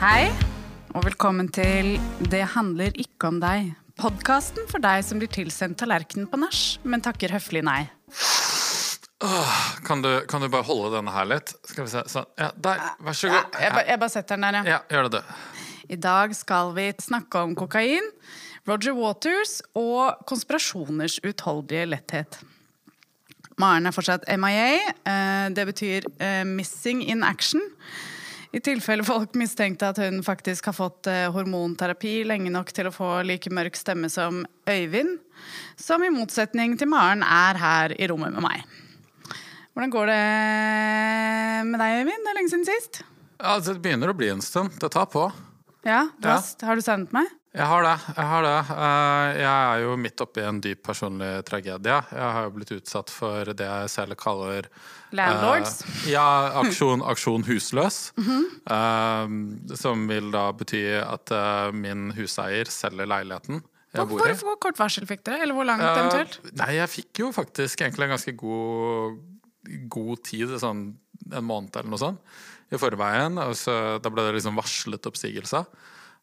Hei, og velkommen til Det handler ikke om deg. Podkasten for deg som blir tilsendt tallerkenen på nach, men takker høflig nei. Kan du, kan du bare holde denne her litt? Skal vi se. Sånn. Ja, der. Vær så god. Jeg, ba, jeg bare setter den der, ja. Ja, gjør det, du. I dag skal vi snakke om kokain, Roger Waters og konspirasjoners utholdelige letthet. Maren er fortsatt MIA. eh, Det betyr eh, 'missing in action'. I tilfelle folk mistenkte at hun faktisk har fått eh, hormonterapi lenge nok til å få like mørk stemme som Øyvind, som i motsetning til Maren er her i rommet med meg. Hvordan går det med deg, Øyvind? Det er lenge siden sist. Ja, altså, det begynner å bli en stund. Det tar på. Ja, du Ja. Har, har du sendt meg? Jeg har det. Jeg har det. Eh, Jeg er jo midt oppi en dyp personlig tragedie. Jeg har jo blitt utsatt for det jeg selv kaller Landlords? Uh, ja, aksjon, aksjon husløs. Eh, som vil da bety at uh, min huseier selger leiligheten jeg Hvor, bor i. hvor kort varsel fikk dere? Eller hvor langt Eh, eventuelt? Nei, jeg fikk jo faktisk egentlig en ganske god, god tid, sånn en måned eller noe sånt, i forveien. Og så, da ble det liksom varslet oppsigelse.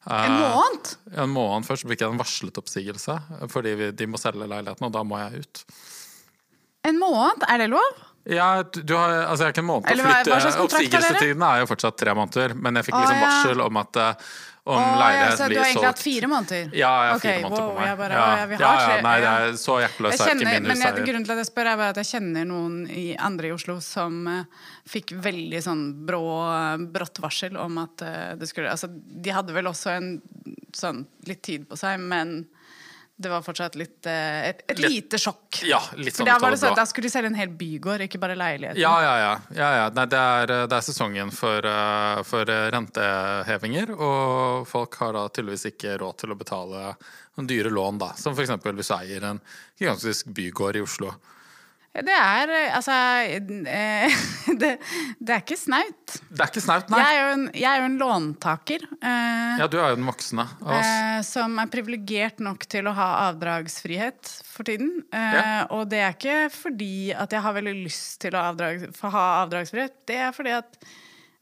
En Eh, måned? En måned først fikk jeg en varslet oppsigelse, fordi vi, de må selge leiligheten, og da må jeg ut. En måned? Er det lov? Ja, du har, altså jeg har ikke en måned til Eller å flytte. Oppsigelsetiden er jo fortsatt tre måneder, men jeg fikk liksom varsel om at eh, om Å, ja, blir så du har egentlig hatt fire måneder? Ja, jeg har okay, fire måneder wow, på meg. jeg bare, ja. å, ja, ja, ja, nei, det er så hjerteløs Jeg er kjenner, men jeg, grunnen til at jeg spør, er at jeg kjenner noen i, andre i Oslo som uh, fikk veldig sånn brå, brått varsel om at uh, det skulle Altså, de hadde vel også en sånn litt tid på seg, men det var fortsatt litt eh, et, et Litt- lite sjokk. Ja, litt For sånn da ut var det sånn at Da skulle de selge en hel bygård, ikke bare leiligheten. Ja, ja, ja. ja, ja. Nei, det, er, det er sesongen for, eh, for rentehevinger, og folk har da tydeligvis ikke råd til å betale dyre lån, da. Som f.eks. hvis du eier en gigantisk bygård i Oslo. Det er eh, altså eh, det, det er ikke snaut. Det er ikke snaut, nei. Jeg er jo en, jeg er jo en låntaker. eh, Ja, du er jo den voksne av oss. eh, som er privilegert nok til å ha avdragsfrihet for tiden. Eh, Ja. Og det er ikke fordi at jeg har veldig lyst til å avdrag, ha avdragsfrihet. Det er fordi at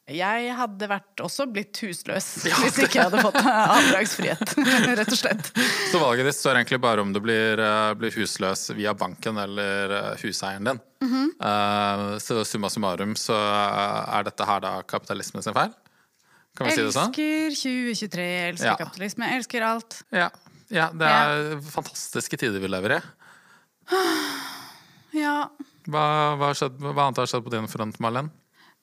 jeg hadde vært også blitt husløs hvis ikke jeg hadde fått avdragsfrihet. Rett og slett. Så valget ditt står egentlig bare om du blir, eh, blir husløs via banken eller eh, huseieren din. Mhm. Eh, så summa summarum så er dette her da kapitalismen sin feil? Kan vi si det sånn? Elsker 2023, elsker Ja. kapitalisme, elsker alt. Ja. ja det er fantastiske tider vi lever i. Ja. Hva, hva, har skjedd, hva annet har skjedd på din front, Marlen?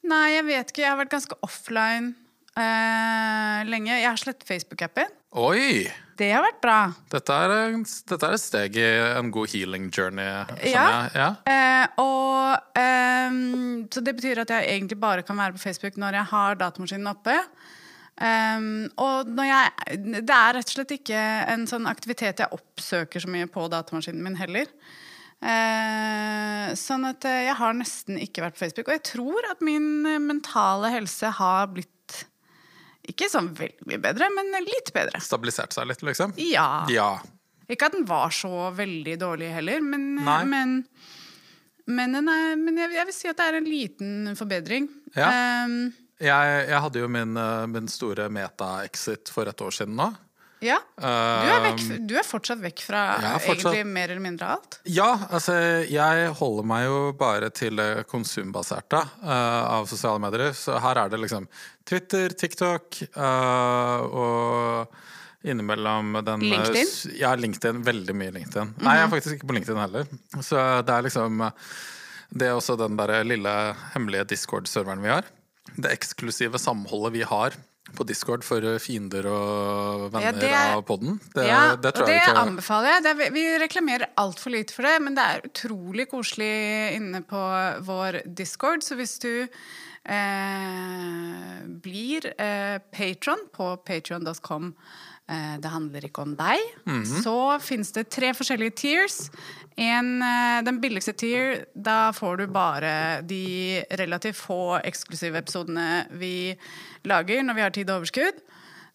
Nei, jeg vet ikke. Jeg har vært ganske offline eh, lenge. Jeg har slettet Facebook-appen. Oi! Det har vært bra. Dette er, dette er et steg i en god healing journey. skjønner Ja. jeg. ja. Eh, og ehm, Så det betyr at jeg egentlig bare kan være på Facebook når jeg har datamaskinen oppe. Um, og jeg Det er rett og slett ikke en sånn aktivitet jeg oppsøker så mye på datamaskinen min heller. Eh, sånn at eh, jeg har nesten ikke vært på Facebook. Og jeg tror at min eh, mentale helse har blitt ikke sånn veldig mye bedre, men litt bedre. Stabilisert seg litt, liksom? Ja. Ja. Ikke at den var så veldig dårlig heller, men, Nei. men, men, er, men jeg, jeg vil si at det er en liten forbedring. Ja. Ehm, Jeg, jeg hadde jo min, eh, min store meta-exit for et år siden nå. Ja. Du er, vekk, Um, du er fortsatt vekk fra fortsatt- egentlig mer eller mindre alt. Ja, altså jeg holder meg jo bare til det konsumbaserte uh, av sosiale medier. Så her er det liksom Twitter, TikTok uh, og innimellom den eh, LinkedIn? Ja, LinkedIn. Veldig mye LinkedIn. Nei, jeg er faktisk ikke på LinkedIn heller. Så det er liksom Det er også den der lille hemmelige Discord-serveren vi har. Det eksklusive samholdet vi har på Discord for fiender og venner Ja, det av podden. Det, ja, det tror det jeg anbefaler jeg. Er, vi reklamerer altfor lite for det, men det er utrolig koselig inne på vår Discord. Så hvis du eh, blir eh, patron på patron.com eh, Det handler ikke om deg. Så finnes det tre forskjellige tiers. En, eh, den billigste tier, da får du bare de relativt få eksklusive episodene vi lager når vi har tid og overskudd.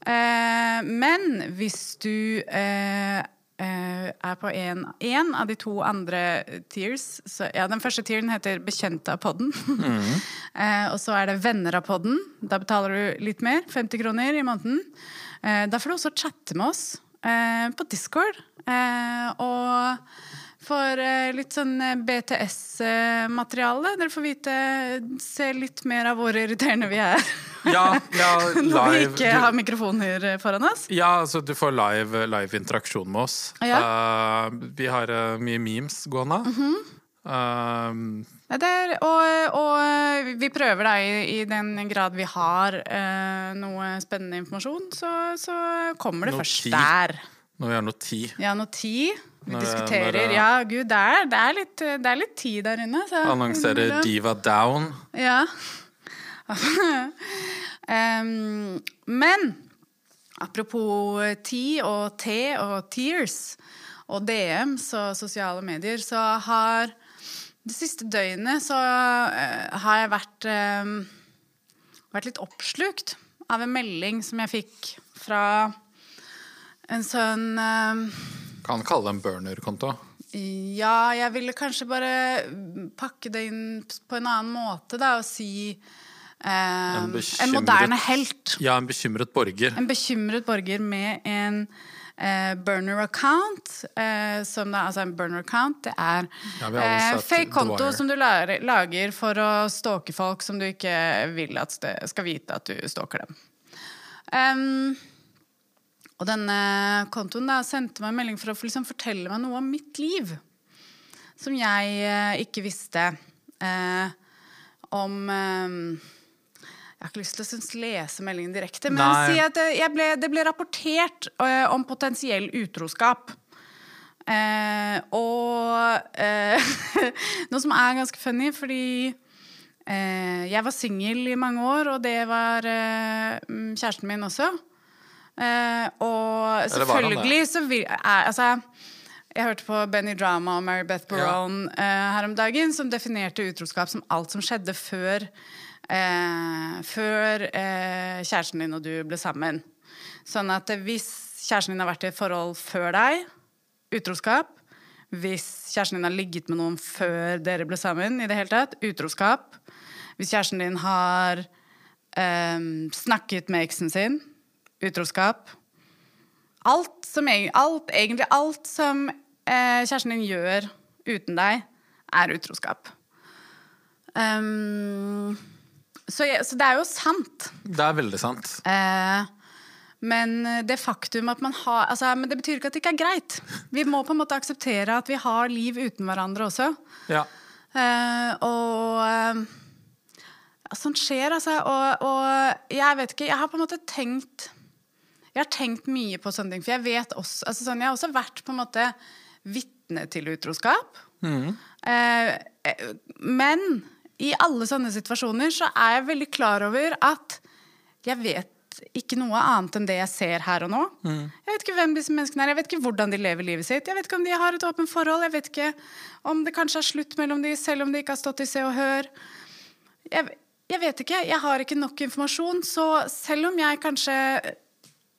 Eh, men hvis du eh, eh, er på en, en av de to andre tiers. Så, ja, den første tieren heter Bekjente av podden. eh, og så er det Venner av podden. Da betaler du litt mer, 50 kroner i måneden. Eh, da får du også chatte med oss eh, på Discord. Eh, og for eh, litt sånn BTS-materiale. Dere får vite Se litt mer av hvor irriterende vi er. Ja, ja Når vi ikke har mikrofoner foran oss. Ja, altså du får live, live interaksjon med oss. Eh, vi har uh, mye memes gående. Mm Eh, Det er, og, og vi prøver da i, i den grad vi har uh, noe spennende informasjon, så, så kommer det først ti. der. når vi har noe tid. Ja, noe tid. Vi Når diskuterer. når Ja, gud, det er, det, er litt, det er litt tid der inne. Så. Annonserer Diva Down. Ja. um, men apropos tid og te og tears og DMs og sosiale medier, så har det siste døgnet så eh, har jeg vært, em, vært litt oppslukt av en melding som jeg fikk fra en sånn Kan kalle det en burner-konto. ja, jeg ville kanskje bare pakke det inn på en annen måte, da, og si eh, en, en, moderne helt. Ja, en bekymret borger. En bekymret borger med en eh, burner-account. Eh, som da, altså en burner-account, det er Ja, eh, fake konto som du lager, lager for å stalke folk som du ikke vil at skal vite at du stalker dem. Um, og denne kontoen da sendte meg en melding for å liksom fortelle meg noe om mitt liv. Som jeg eh, ikke visste eh, om Jeg har ikke lyst til å lese meldingen direkte, men Nei. si at ble, det ble rapportert uh, om potensiell utroskap. Uh, og uh, noe som er ganske funny, fordi jeg var singel i mange år, og det var mm, kjæresten min også. Og selvfølgelig så vil Altså, jeg hørte på Benny Drama og Mary Beth Barone eh, her om dagen, som definerte utroskap som alt som skjedde før eh, Før eh, kjæresten din og du ble sammen. Sånn at hvis kjæresten din har vært i et forhold før deg, utroskap. Hvis kjæresten din har ligget med noen før dere ble sammen, i det hele tatt, utroskap. Hvis kjæresten din har eh, snakket med eksen sin, utroskap. Alt som, alt, egentlig alt som eh, kjæresten din gjør uten deg, er utroskap. Um, så, jeg, så det er jo sant. Det er veldig sant. Eh, men det faktum at man har altså, Men det betyr ikke at det ikke er greit. Vi må på en måte akseptere at vi har liv uten hverandre også. Ja. Eh, og eh, ja, sånt skjer, altså. Og, og jeg vet ikke, jeg har på en måte tenkt Jeg har tenkt mye på sånne ting. For jeg vet også, altså sånn, jeg har også vært på en måte vitne til utroskap. Mm. eh, men i alle sånne situasjoner så er jeg veldig klar over at jeg vet ikke noe annet enn det jeg ser her og nå. Jeg vet ikke hvem disse menneskene er, jeg vet ikke hvordan de lever livet sitt. Jeg vet ikke om de har et åpent forhold, jeg vet ikke om det kanskje er slutt mellom de, selv om de ikke har stått i Se og Hør. Jeg, jeg vet ikke, jeg har ikke nok informasjon, så selv om jeg kanskje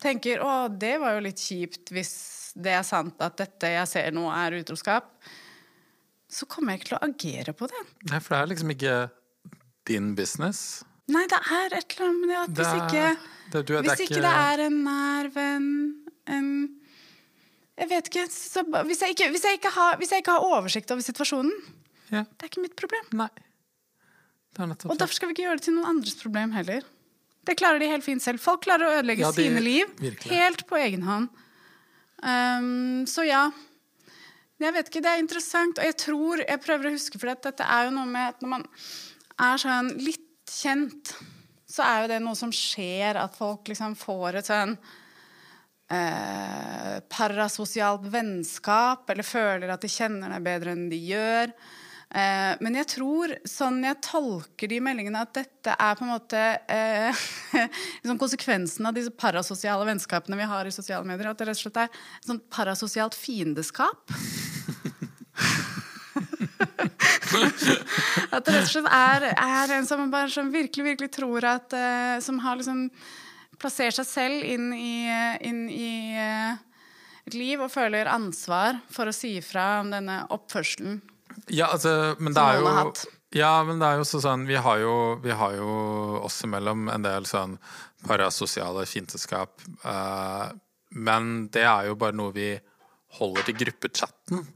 tenker å, det var jo litt kjipt hvis det er sant at dette jeg ser nå er utroskap, så kommer jeg ikke til å agere på det. Nei, for det er liksom ikke din business. Nei, det er et eller annet med det at hvis ikke, det- du det hvis ikke- det er en nær venn, en Jeg vet ikke. Så, hvis, jeg ikke hvis, jeg ikke har, hvis jeg ikke har oversikt over situasjonen, Ja. det er ikke mitt problem. Nei. Det er nettopp Og derfor skal vi ikke gjøre det til noen andres problem heller. Det klarer de helt fint selv. Folk klarer å ødelegge Ja, de- sine liv virkelig. helt på egen hånd. Um, så ja. Jeg vet ikke, Det er interessant. Og jeg tror, jeg prøver å huske, for dette er jo noe med at når man er sånn litt kjent, så er jo det noe som skjer, at folk liksom får et sånn eh, parasosialt vennskap, eller føler at de kjenner deg bedre enn de gjør. Eh, men jeg tror, sånn jeg tolker de meldingene, at dette er på en måte eh, liksom konsekvensen av disse parasosiale vennskapene vi har i sosiale medier. At det rett og slett er et sånt parasosialt fiendeskap. At det rett og slett er, er en som, bare, som virkelig, virkelig tror at eh, Som har liksom plassert seg selv inn i, inn i eh, et liv og føler ansvar for å si ifra om denne oppførselen. Ja, altså, men det er jo. Ja, men det er jo så sånn Vi har jo, vi har jo oss imellom en del sånn parasosiale fiendteskap. Uh, men det er jo bare noe vi holder til gruppechatten.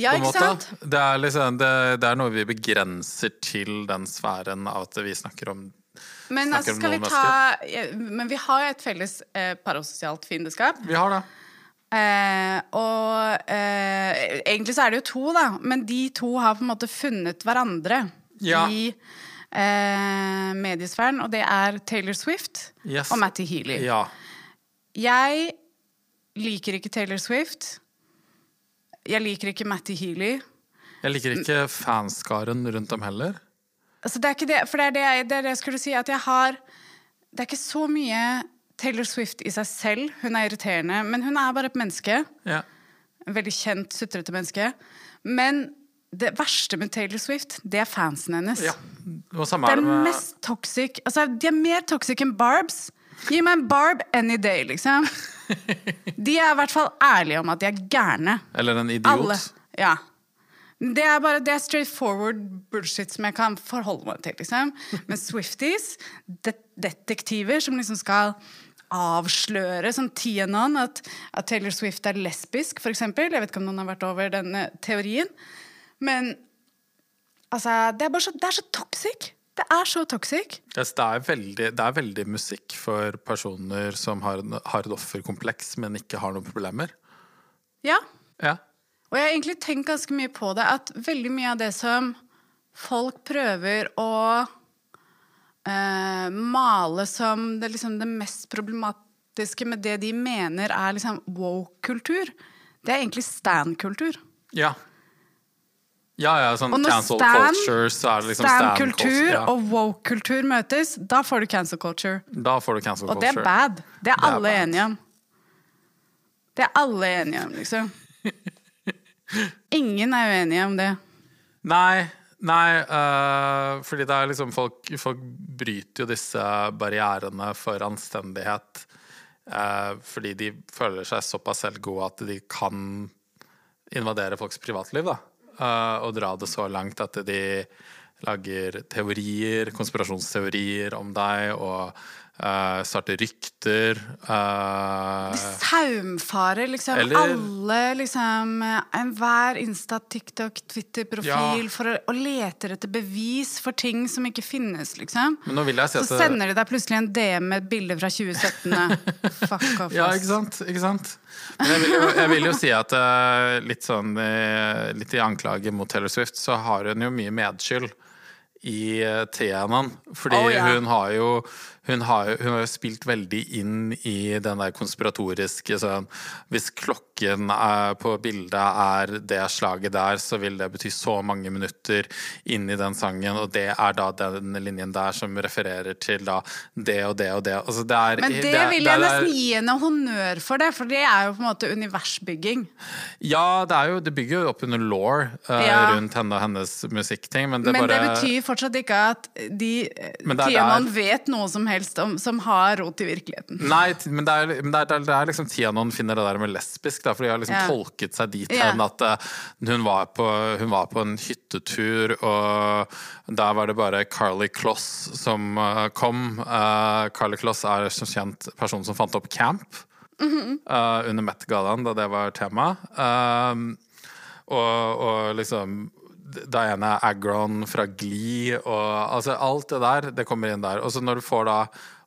Ja, ikke sant? Det er, liksom, det, det er noe vi begrenser til den sfæren av at vi snakker om Men, Snakker altså, om noen vi ta, ja, men vi har et felles eh, parasosialt fiendeskap. Vi har det. Eh, og eh, egentlig så er det jo to, da. Men de to har på en måte funnet hverandre Ja. i eh, mediesfæren. Og det er Taylor Swift Yes. og Matty Healy. Ja. Jeg liker ikke Taylor Swift. Jeg liker ikke Matty Healy. Jeg liker ikke fanskaren rundt dem heller. Altså, det er ikke det, for det er det, jeg, det er det jeg skulle si, at jeg har Det er ikke så mye Taylor Swift i seg selv. Hun er irriterende, men hun er bare et menneske. Ja. En veldig kjent, sutrete menneske. Men det verste med Taylor Swift, det er fansen hennes. ja. Det, Det er med mest toxic Altså, de er mer toxic enn Barbs. Gi meg en Barb any day, liksom. De er i hvert fall ærlige om at de er gærne. Eller en idiot. Alle. Ja. Det er bare det er straight forward bullshit som jeg kan forholde meg til. liksom. Men Swifties, det detektiver som liksom skal avsløre, som TNN, at, at Taylor Swift er lesbisk, eksempel. Jeg vet ikke om noen har vært over denne teorien. Men altså, det er bare så, det er så toxic. Det er så toxic. Yes, det, er veldig, det er veldig musikk for personer som har, har et offerkompleks, men ikke har noen problemer. Ja. Ja. Og jeg har egentlig tenkt ganske mye på det, at veldig mye av det som folk prøver å eh, male som det, liksom, det mest problematiske med det de mener er liksom woke-kultur, det er egentlig stand-kultur. Ja. Ja, ja, sånn cancel stand, culture, så er det liksom stand Stand-kultur culture. Ja. og woke-kultur møtes, da får du cancel culture. Da får du cancel Og det er bad. Det er Det er alle bad. enige om. Det er alle enige om, liksom. Ingen er uenige om det. Nei, nei uh, fordi det er liksom folk, folk bryter jo disse barrierene for anstendighet Uh, fordi de føler seg såpass selvgode at de kan invadere folks privatliv, da. Uh, og dra det så langt at de lager teorier, konspirasjonsteorier om deg, og uh, starter rykter. Uh, Saumfarer liksom Eller- alle liksom Enhver Insta, TikTok, Twitter-profil Ja. for å, og leter etter bevis for ting som ikke finnes, liksom. Si Så det- sender de deg plutselig en DM med et bilde fra 2017. Fuck off. Ja, ikke sant? Ikke sant? Men jeg vil jo, jeg vil jo si at eh, litt sånn eh, Litt i anklage mot Taylor Swift, så har hun jo mye medskyld i uh, TNN. Fordi Oh, ja. hun har jo hun har, hun har jo spilt veldig inn i den der konspiratoriske sånn Hvis klokken på bildet er det slaget der, så vil det bety så mange minutter inn i den sangen, og det er da den linjen der som refererer til da det og det og det. Altså, det er, Men det, det vil det jeg er- nesten gi henne honnør for, det, for det er jo på en måte universbygging. Ja, det, er jo, det bygger jo opp under law uh, Ja. rundt henne og hennes musikkting, men det Men det betyr fortsatt ikke at de Men det der- vet noe som helst om, som har rot i virkeligheten. Nei, men det er, men det er, det er liksom Tianon finner det der med lesbisk, da, for de har liksom Ja. tolket seg dit Ja. at uh, hun, var på, hun var på en hyttetur, og der var det bare Carly Kloss som uh, kom. Uh, Carly Kloss er som kjent personen som fant opp camp Mm -hmm. uh, under Met-gallaen, da det var tema. Uh, og, og liksom Diana Agron fra Glee og altså alt det der, det kommer inn der. Og så når du får da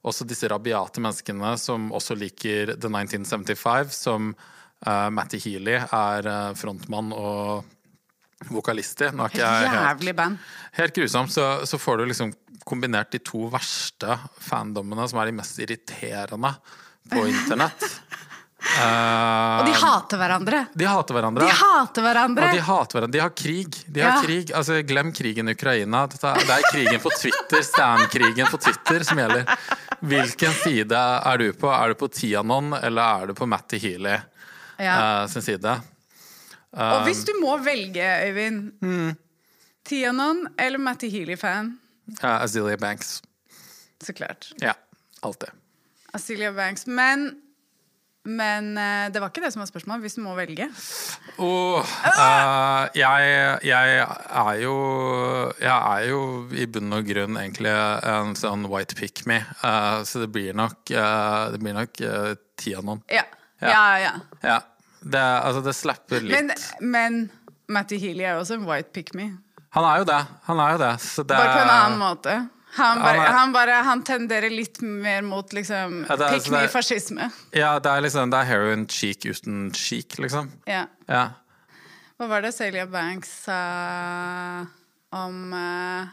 også disse rabiate menneskene som også liker The 1975, som uh, Matty Healy er uh, frontmann og vokalist i. Nå er ikke jeg helt, helt grusomt, så, så får du liksom kombinert de to verste fandommene, som er de mest irriterende på internett. Eh, Og de hater hverandre. de hater hverandre. De hater hverandre! Og de hater hverandre. De har krig. De har Ja. krig. Altså, glem krigen i Ukraina. Det er krigen på Twitter, Stan-krigen på Twitter, som gjelder. Hvilken side er du på? Er du på Tianon, eller er du på Matty Healy Ja. uh, sin side? Og hvis du må velge, Øyvind Mm. Tianon eller Matty Healy-fan? Uh, Azelia Banks. Så klart. Ja, alltid. Azelia Banks. Men Men uh, det var ikke det som var spørsmålet, hvis du må velge. Oh, uh, jeg, jeg er jo Jeg er jo i bunn og grunn egentlig en sånn white pick me, uh, så det blir nok Det blir nok Tianon. Ja. Ja. Ja, ja. Ja. Det, altså, det slapper litt. Men, men Matty Healy er jo også en white pick me. Han er jo det. Han er jo det. Så det Bare på en annen måte. Han, bare, Han bare, han tenderer litt mer mot liksom Ja, er- pick så det er- me-fascisme. Ja, det er liksom Det er heroin cheek uten cheek, liksom. Ja. Ja. Hva var det Celia Banks sa om uh,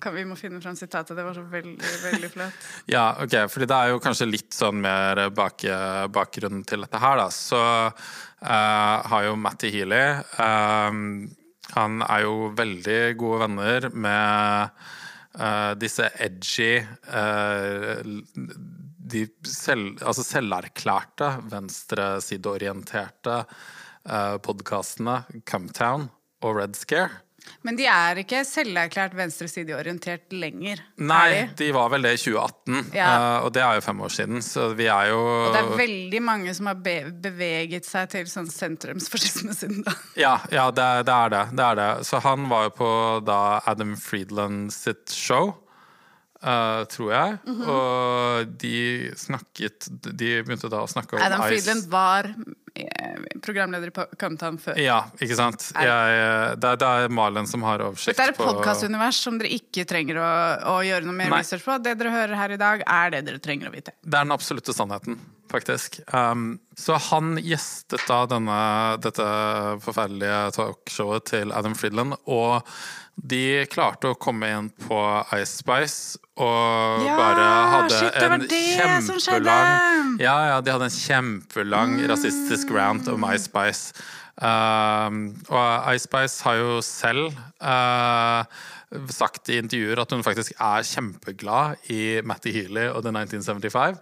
kan Vi må finne fram sitatet. Det var så veldig, veldig flott. Ja, ok, fordi det er jo kanskje litt sånn mer bak, bakgrunnen til dette her, da. Så uh, har jo Matty Healy eh, Han er jo veldig gode venner med eh, disse edgy uh, De selv, altså selverklærte venstresideorienterte uh, podkastene Cumtown og Red Scare. Men de er ikke selverklært venstresideorientert lenger. er Nei, de? de var vel det i 2018, Ja. eh, og det er jo fem år siden. Så vi er jo Og det er veldig mange som har beveget seg til sånn sentrumsfascisme siden da. Ja, ja det, det, er det, det er det. Så han var jo på da Adam Friedland sitt show, eh, tror jeg. Mhm. Og de snakket De begynte da å snakke om Adam Ice. Friedland var eh, programleder i Countdown før. Ja, ikke sant. Jeg, det, er- det er Malen som har oversikt Dette er et på podkastunivers som dere ikke trenger å, å gjøre noe mer Nei. research på. Det dere hører her i dag, er det dere trenger å vite. Det er den absolutte sannheten, faktisk. Um, så han gjestet da denne, dette forferdelige talkshowet til Adam Friedland, og de klarte å komme inn på Ice Spice og Ja, bare hadde shit, en kjempelang Ja, ja, de hadde en kjempelang rasistisk rant om Ice Spice. Uh, og Ice Spice har jo selv uh, sagt i intervjuer at hun faktisk er kjempeglad i Matty Healy og The 1975.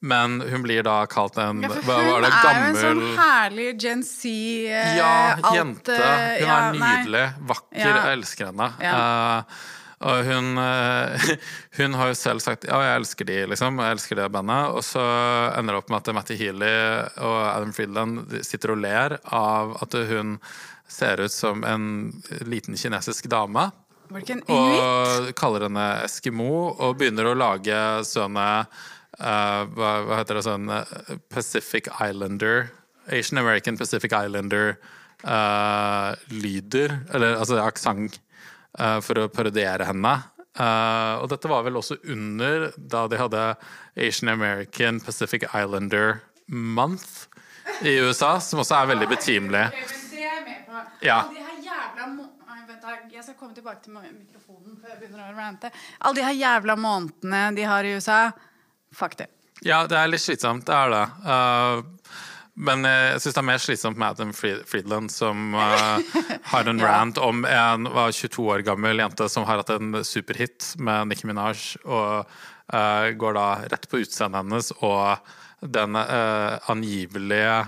Men hun blir da kalt en Ja, hun var det, er jo en sånn herlig Gen Z eh, Ja, alt, jente. eh, Hun ja, er nei. nydelig, vakker, Ja. jeg elsker henne. Eh, og hun, uh, hun har jo selv sagt ja, jeg elsker de, liksom. Jeg elsker det bandet. Og så ender det opp med at Matty Healy og Adam Friedland sitter og ler av at hun ser ut som en liten kinesisk dame. Og kaller henne Eskimo, og begynner å lage sånne eh, hva, hva heter det sånn eh, Pacific Islander Asian American Pacific Islander-lyder, lyder, eller altså aksent, uh, for å parodiere henne. Eh, og dette var vel også under da de hadde Asian American Pacific Islander Month i USA, som også er veldig betimelig. Ja. Jeg skal komme tilbake til mikrofonen før jeg begynner å rante. Alle de her jævla månedene de har i USA, fuck. Ja, det er litt slitsomt. Det er det. Uh, men jeg syns det er mer slitsomt med Adam Friedland, som uh, har en rant om en var 22 år gammel jente som har hatt en superhit med Nicki Minaj, og uh, går da rett på utseendet hennes og den angivelige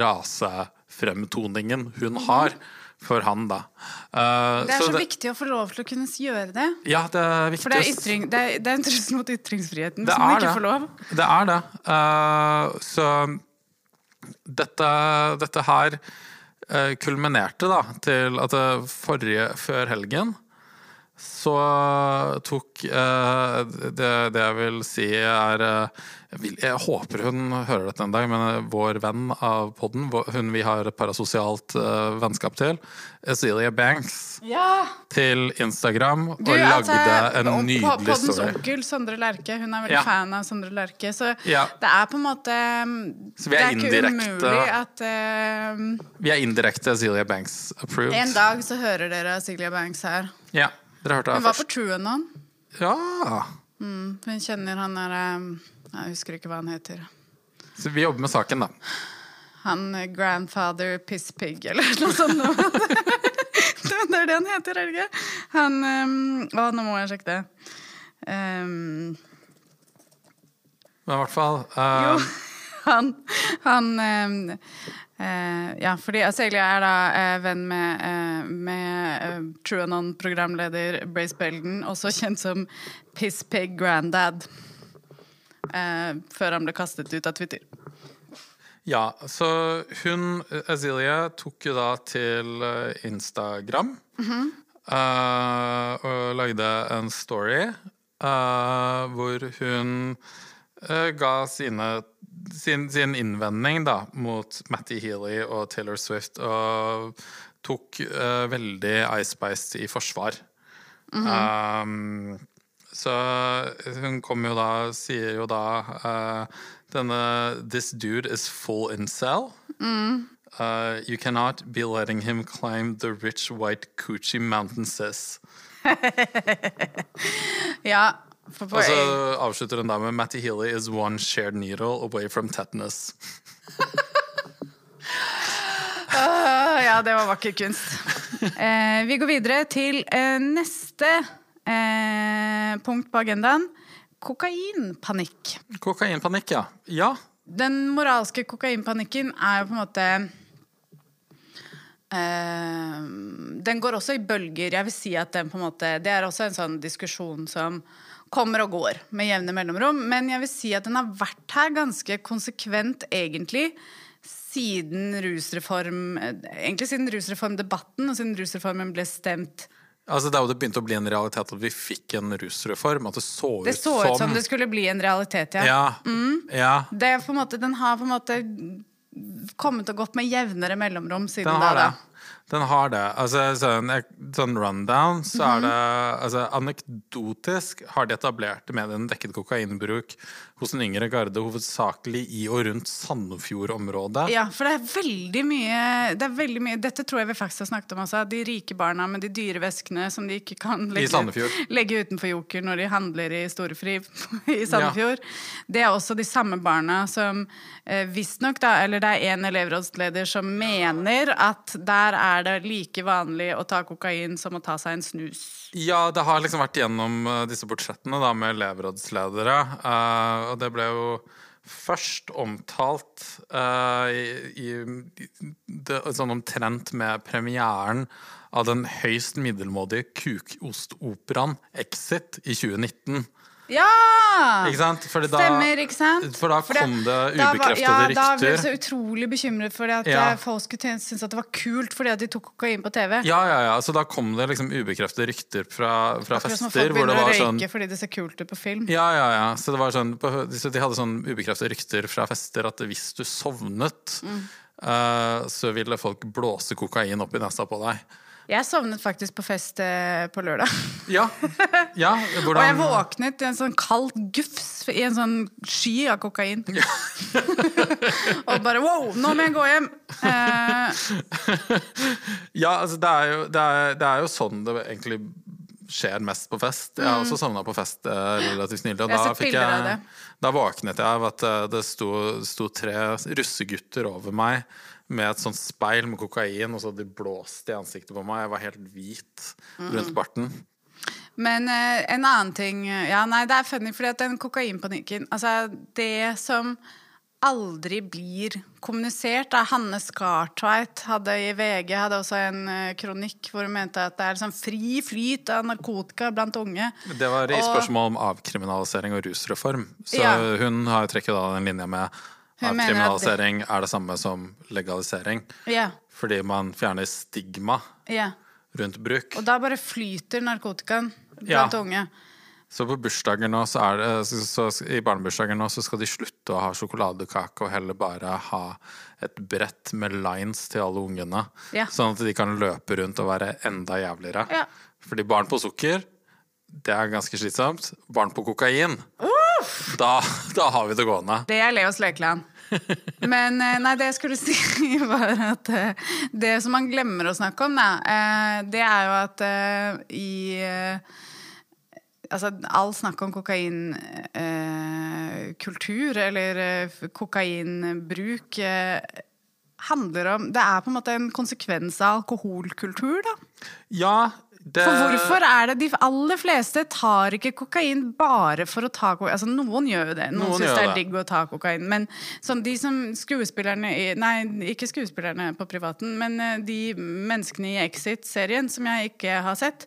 rasefremtoningen hun har for han, da. Uh, Det er så, det- viktig å få lov til å kunne gjøre det. Ja, det er viktig. For det er, ytring, det er, det er en trussel mot ytringsfriheten Det hvis man ikke får lov. Det er det. Uh, så dette, dette her uh, kulminerte da til at forrige, før helgen, så tok eh, det, det jeg vil si er eh, jeg, vil, jeg håper hun hører dette en dag, men vår venn av podden, hun vi har parasosialt eh, vennskap til, Azealia Banks, Ja! til Instagram og Du, altså, lagde en nydelig story. Poddens onkel, Sondre Lerche, hun er veldig Ja. fan av Sondre Lerche. Så Ja. det er på en måte Så vi Det er indirekte, ikke umulig at eh, Vi er indirekte Azealia Banks approved. En dag så hører dere Silja Banks her. Ja, dere hørte Hun var først. på først. TrueAnon. Ja. Hun kjenner han der eh, Jeg husker ikke hva han heter. Så vi jobber med saken, da. Han eh, grandfather pisspig, eller noe sånt. det er det han heter, er det ikke? Han um, Å, nå må jeg sjekke det. Um, Men i hvert fall eh, Jo, han, han eh, eh, Ja, fordi Azelia er da eh, venn med, eh, med eh, TrueAnon-programleder Brace Belden, også kjent som Pisspig Granddad. Eh, før han ble kastet ut av Twitter. Ja, så hun, Azelia, tok jo da til eh, Instagram eh, og lagde en story eh, hvor hun eh, ga sine, sin, sin innvending da, mot Matty Healy og Taylor Swift, og tok uh, veldig Ice Spice i forsvar. um, så hun kommer jo da, sier jo da uh, denne This dude is full incel. Uh, you cannot be letting him climb the rich white Coochie mountains. Ja, Og så avslutter hun da med Matty Healy is one shared needle away from tetanus. uh, ja, det var vakker kunst. Uh, vi går videre til uh, neste eh, punkt på agendaen. Kokainpanikk. Kokainpanikk, ja. Ja, Den moralske kokainpanikken er jo på en måte Den går også i bølger. Jeg vil si at den på en måte Det er også en sånn diskusjon som kommer og går med jevne mellomrom. Men jeg vil si at den har vært her ganske konsekvent, egentlig. Siden rusreform Egentlig siden rusreformdebatten og siden rusreformen ble stemt. altså Da det begynte å bli en realitet at vi fikk en rusreform, at det så ut som Det så ut som det skulle bli en realitet, ja. Ja, ja. Det er på en måte, den har på en måte kommet og gått med jevnere mellomrom siden Den da. det. Den har det. Altså, sånn, sånn rundown, så Mhm. er det altså, Anekdotisk har de etablerte mediene dekket kokainbruk hos den yngre garde hovedsakelig i og rundt Sandefjord-området. Ja, for det er veldig mye, det er veldig mye Dette tror jeg vi faktisk har snakket om også. De rike barna med de dyre veskene som de ikke kan legge, legge utenfor Joker når de handler i Storefri i Sandefjord. Det er også de samme barna som eh, visstnok, da, eller det er en elevrådsleder som mener at der er det like vanlig å ta kokain som å ta seg en snus. Ja, det har liksom vært gjennom eh, disse portrettene da, med elevrådsledere. Uh, og det ble jo først omtalt uh, i, i det, sånn omtrent med premieren av den høyst middelmådige kukostoperaen Exit i 2019. Ja! Ikke sant? Fordi da, Stemmer, ikke sant? For da kom det ubekreftede ja, Da ble jeg så utrolig bekymret for at Ja. eh, folk skulle synes at det var kult fordi at de tok kokain på TV. Ja, ja, ja. Så da kom det liksom ubekreftede rykter fra, fra Akkurat som fester folk hvor det begynner å røyke sånn fordi det ser kult ut på film. Ja, ja, ja. Så det var sånn, så de hadde sånn ubekreftede rykter fra fester at hvis du sovnet, Mm. uh, så ville folk blåse kokain opp i nesa på deg. Jeg sovnet faktisk på fest eh, på lørdag. Ja. ja Og jeg våknet i en sånn kald gufs i en sånn sky av kokain. og bare wow, nå må jeg gå hjem! Eh, Ja, altså, det er, jo, det, er, det er jo sånn det egentlig skjer mest på fest. Jeg har også sovna på fest eh, relativt nylig, og Mm. Da, jeg, da våknet jeg av at eh, det sto, sto tre russegutter over meg med et sånt speil med kokain, og så hadde de blåst i ansiktet på meg. Jeg var helt hvit Mm. rundt barten. Men eh, en annen ting Ja, nei, det er funny, fordi at den kokainpanikken Altså, det som aldri blir kommunisert da Hanne Skartveit hadde i VG hadde også en eh, kronikk hvor hun mente at det er sånn fri flyt av narkotika blant unge. Det var i spørsmål om avkriminalisering og rusreform. Så Ja. hun har jo trekket da den linja med Hun mener at er det samme som legalisering. Ja, Fordi man fjerner stigma ja. rundt bruk. Og da bare flyter narkotikaen Ja. unge. Så på bursdager nå, så er det, så, så, i barnebursdager nå, så skal de slutte å ha sjokoladekake og heller bare ha et brett med lines til alle ungene. Ja. Sånn at de kan løpe rundt og være enda jævligere. Ja. Fordi barn på sukker, det er ganske slitsomt. Barn på kokain, da, da har vi det gående. Det er Leos lekeland. Men eh, nei, det jeg skulle si, var at eh, det som man glemmer å snakke om, da, eh, det er jo at i Altså, all snakk om kokainkultur, eller kokainbruk, handler om Det er på en måte en konsekvens av alkoholkultur, da. Ja, det For hvorfor er det de aller fleste tar ikke kokain bare for å ta kokain? Altså, noen gjør jo det. Noen, Noen syns det er digg å ta kokain. Men sånn, de som skuespillerne i Nei, ikke skuespillerne på privaten, men eh, de menneskene i Exit-serien som jeg ikke har sett,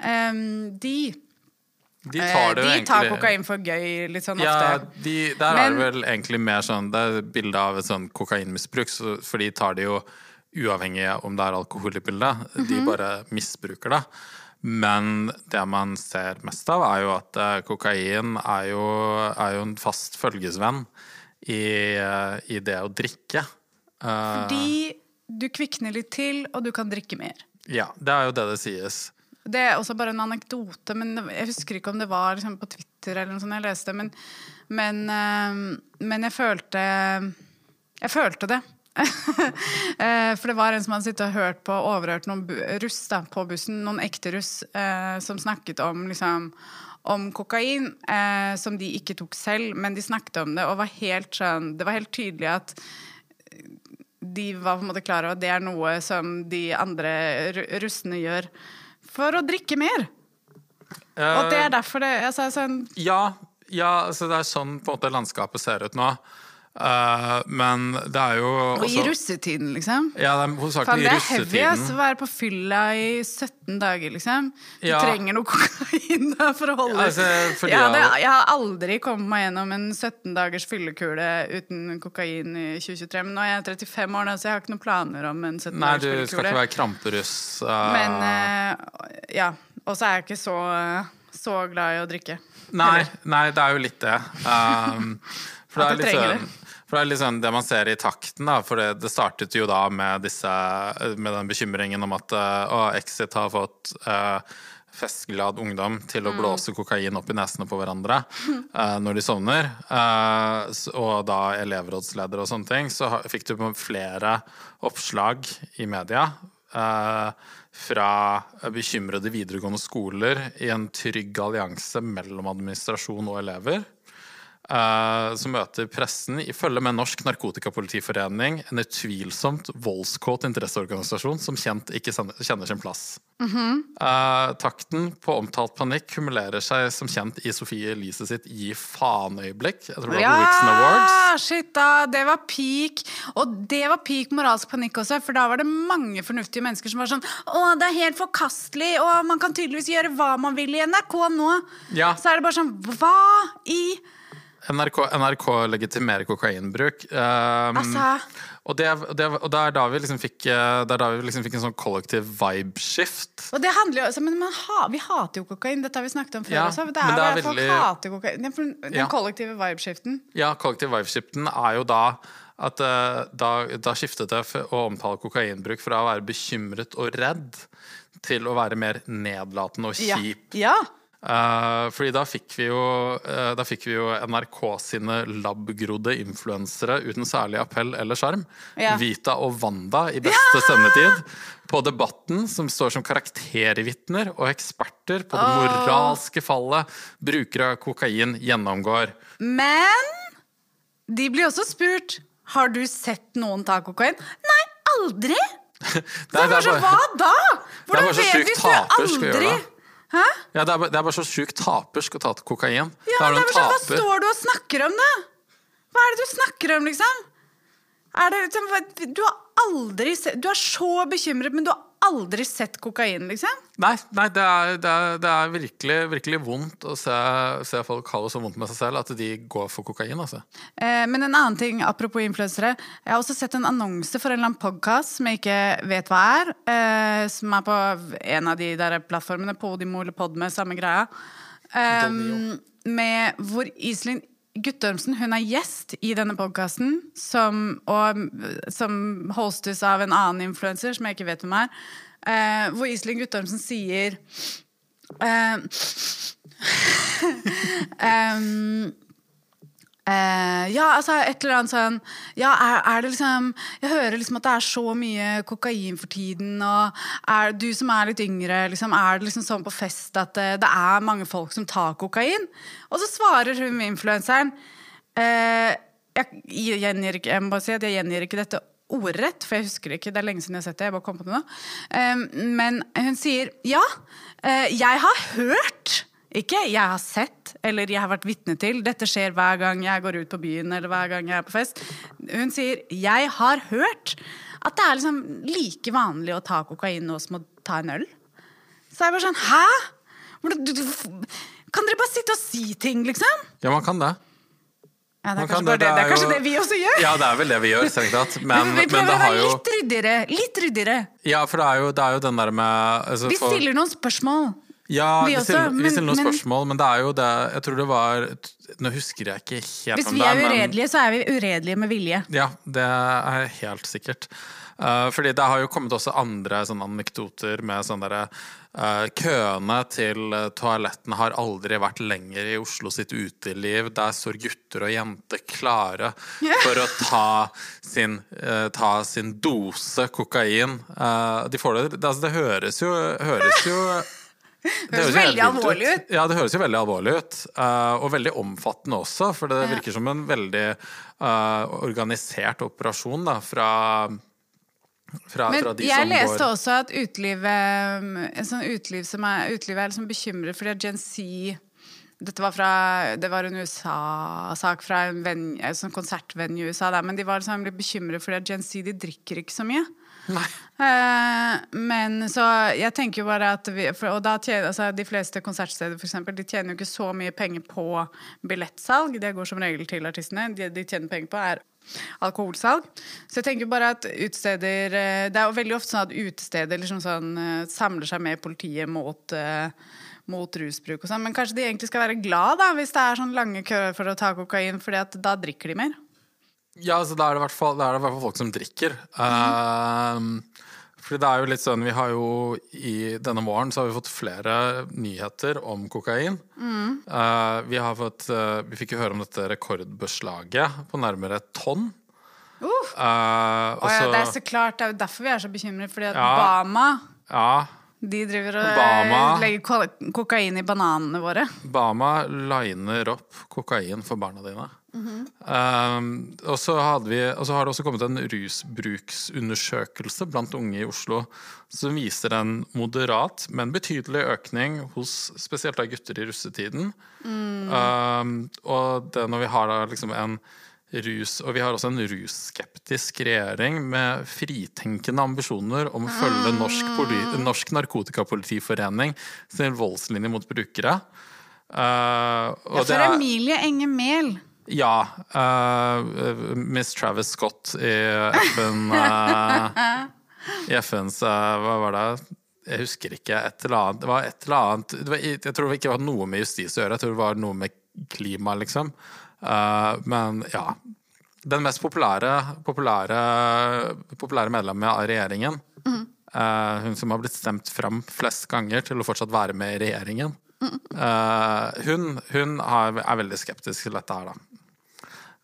ehm, de De Eh, tar det de tar egentlig kokain for gøy litt sånn Ja, ofte. de, der er det vel egentlig mer sånn Det er bilde av et sånn kokainmisbruk, så, for de tar det jo uavhengig av om det er alkohol i bildet. De Mhm. bare misbruker det. Men det man ser mest av, er jo at eh, kokain er jo, er jo en fast følgesvenn i, eh, i det å drikke. Eh, Fordi du kvikner litt til, og du kan drikke mer. ja, det er jo det det sies. Det er også bare en anekdote, men jeg husker ikke om det var liksom, på Twitter eller noe sånt jeg leste, men, men, men jeg følte Jeg følte det. Eh, For det var en som hadde sittet og hørt på overhørt noen russ da, på bussen, noen ekte russ, eh, som snakket om liksom om kokain, eh, som de ikke tok selv, men de snakket om det, og var helt sånn Det var helt tydelig at de var på en måte klar over at det er noe som de andre russene gjør for å drikke mer. Og det er derfor det altså, sånn, Ja, ja altså det er sånn på en måte landskapet ser ut nå. Eh, men det er jo Og i russetiden, liksom. Ja, det er hovedsakelig det i er heavy å være på fylla i 17 dager, liksom. Du Ja. trenger noe kokain da for å holde Altså, fordi jeg, hadde, jeg- har aldri kommet meg gjennom en 17 dagers fyllekule uten kokain i 2023. Men nå er jeg 35 år, så jeg har ikke noen planer om en 17 dagers fyllekule. Nei, du skal ikke være kramperuss. Uh... Men uh, ja. Og så er jeg ikke så, så glad i å drikke. nei, nei, det er jo litt det. Um, for, det er litt søren sånn, for det er sånn det man ser i takten, da. For det, det startet jo da med, disse, med den bekymringen om at uh, å, Exit har fått uh, festglad ungdom til å blåse kokain opp i nesene på hverandre eh, når de sovner. Eh, og da elevrådsleder og sånne ting. Så fikk du flere oppslag i media eh, fra bekymrede videregående skoler i en trygg allianse mellom administrasjon og elever. Eh, som møter pressen i følge med Norsk Narkotikapolitiforening, en utvilsomt voldskåt interesseorganisasjon som kjent ikke kjenner sin plass. Eh, takten på omtalt panikk kumulerer seg som kjent i Sofie Elise sitt Gi faen-øyeblikk. Jeg tror det var på Vixen Awards. Ja, shit da, det var peak. Og det var peak moralsk panikk også, for da var det mange fornuftige mennesker som var sånn Å, det er helt forkastelig, og man kan tydeligvis gjøre hva man vil i NRK nå. Ja. Så er det bare sånn Hva i NRK, NRK legitimerer kokainbruk. Um, Altså og, det, det, og det er da vi liksom fikk, eh, vi liksom fikk en sånn kollektiv vibe-shift. Og det handler jo også, men man ha, Vi hater jo kokain, dette har vi snakket om før Ja, også. Det er, det er veldig... Folk hater kokain. Den, den Ja. kollektive vibeskiften. Ja, kollektiv vibe-shiften er jo da at eh, da, da skiftet det å omtale kokainbruk fra å være bekymret og redd til å være mer nedlatende og kjip. Ja. ja. Eh, fordi da fikk vi jo, uh, da fikk vi jo NRK sine labgrodde influensere uten særlig appell eller sjarm. Ja. Vita og Wanda i beste sendetid. På Debatten, som står som karaktervitner og eksperter på det moralske fallet brukere av kokain gjennomgår. Men de blir også spurt Har du sett noen ta kokain. Nei, aldri! Det Det er bare så, Hva da? Hvordan vet sjukt hvis du aldri. Hæ? Ja, det, er, bare- det er bare så sjukt tapersk å ta kokain. Ja, men det er bare sånn, Hva står du og snakker om, da? Hva er det du snakker om, liksom? Er det, du har aldri sett Du er så bekymret, men du har aldri sett kokain, liksom? Nei, nei det, er, det, er, det er virkelig, virkelig vondt å se, se folk ha det så vondt med seg selv at de går for kokain. Altså. Eh, men en annen ting, apropos influensere. Jeg har også sett en annonse for en eller annen podkast som jeg ikke vet hva er. Eh, som er på en av de der plattformene, Podimo eller Podme, samme greia. Eh, med hvor Iselin Guttormsen hun er gjest i denne podkasten, som, som hostes av en annen influenser som jeg ikke vet hvem er. Eh, hvor Iselin Guttormsen sier eh, em, Eh, ja, altså et eller annet sånn Ja, er, er det liksom Jeg hører liksom at det er så mye kokain for tiden, og er du som er litt yngre, liksom, er det liksom sånn på fest at det, det er mange folk som tar kokain? Og så svarer hun influenseren eh, jeg, gjengir jeg må bare si at jeg gjengir ikke dette ordrett, for jeg husker det ikke, det er lenge siden jeg har sett det. jeg bare kom på det nå. Men hun sier ja, jeg har hørt ikke jeg har sett eller jeg har vært vitne til. Dette skjer hver gang jeg går ut på byen eller hver gang jeg er på fest. Hun sier 'jeg har hørt' at det er liksom like vanlig å ta kokain nå som å ta en øl. Så jeg bare sånn Hæ?! Kan dere bare sitte og si ting, liksom? Ja, man kan det. Ja, det er kan kanskje, det. det det er kanskje det vi også gjør. Ja, det er vel det vi gjør, strengt tatt. Men, vi prøver å være jo litt ryddigere. Litt ryddigere. Ja, for det er jo, det er jo den der med altså, Vi stiller noen spørsmål. Ja, vi vi, også, stiller, vi stiller noen men- spørsmål, men det er jo det Jeg tror det var Nå husker jeg ikke helt Hvis om vi det er men- uredelige, så er vi uredelige med vilje. Ja, det er helt sikkert. Uh, fordi det har jo kommet også andre anekdoter med sånn derre uh, Køene til uh, toalettene har aldri vært lenger i Oslo sitt uteliv. Der står gutter og jenter klare for å ta sin, uh, ta sin dose kokain. De får det, det, altså, det høres jo, høres jo det høres veldig alvorlig ut. Ja, det høres jo veldig alvorlig ut. eh, og veldig omfattende også, for det virker som en veldig eh, organisert operasjon da, fra, fra, Men fra de jeg som leste går også at utelivet en sånn uteliv som er, utelivet er liksom bekymret fordi at Gen Z dette var, fra, det var en USA-sak fra en, venue, en sånn konsertvenue i USA, der, men de var liksom litt bekymret fordi at Gen Z de drikker ikke så mye. Eh, men så jeg tenker jo bare at vi, for, Og da tjener, altså, de fleste konsertsteder for eksempel, de tjener jo ikke så mye penger på billettsalg. Det går som regel til artistene. Det de tjener penger på, er alkoholsalg. Så jeg tenker bare at utesteder eh, Det er jo veldig ofte sånn at utesteder liksom sånn, eh, samler seg med politiet mot eh, mot rusbruk og sånn, Men kanskje de egentlig skal være glad da, hvis det er sånn lange køer for å ta kokain, fordi at da drikker de mer. Ja, altså, da er det i hvert fall, da er det i hvert fall folk som drikker. Uh, fordi det er jo litt sånn Vi har jo i denne våren så har vi fått flere nyheter om kokain. Eh, vi har fått uh, Vi fikk jo høre om dette rekordbeslaget på nærmere et tonn. Uh. Og ja, det er så klart, det er jo derfor vi er så bekymret, fordi at Ja. Bama ja, De driver og Obama. eh, legger kokain i bananene våre. Bama liner opp kokain for barna dine. Mhm. um, og, så vi, og så har det også kommet en rusbruksundersøkelse blant unge i Oslo som viser en moderat, men betydelig økning hos spesielt gutter i russetiden. Mm. Um, og det når vi har da liksom en rus Og vi har også en russkeptisk regjering med fritenkende ambisjoner om å følge Norsk, Mm. Norsk Narkotikapolitiforening sin voldslinje mot brukere. Uh, Ja, for er- Emilie Enger Mehl. ja. Uh, Miss Travis Scott i FN uh, I FNs eh, Hva var det? Jeg husker ikke. Et eller annet. Det var et eller annet det var, Jeg tror det ikke var noe med justis å gjøre. Jeg tror det var noe med klima, liksom. Eh, men ja. Den mest populære, populære, populære medlemmet av regjeringen. eh, hun som har blitt stemt fram flest ganger til å fortsatt være med i regjeringen. Eh, hun hun har, er veldig skeptisk til dette her, da.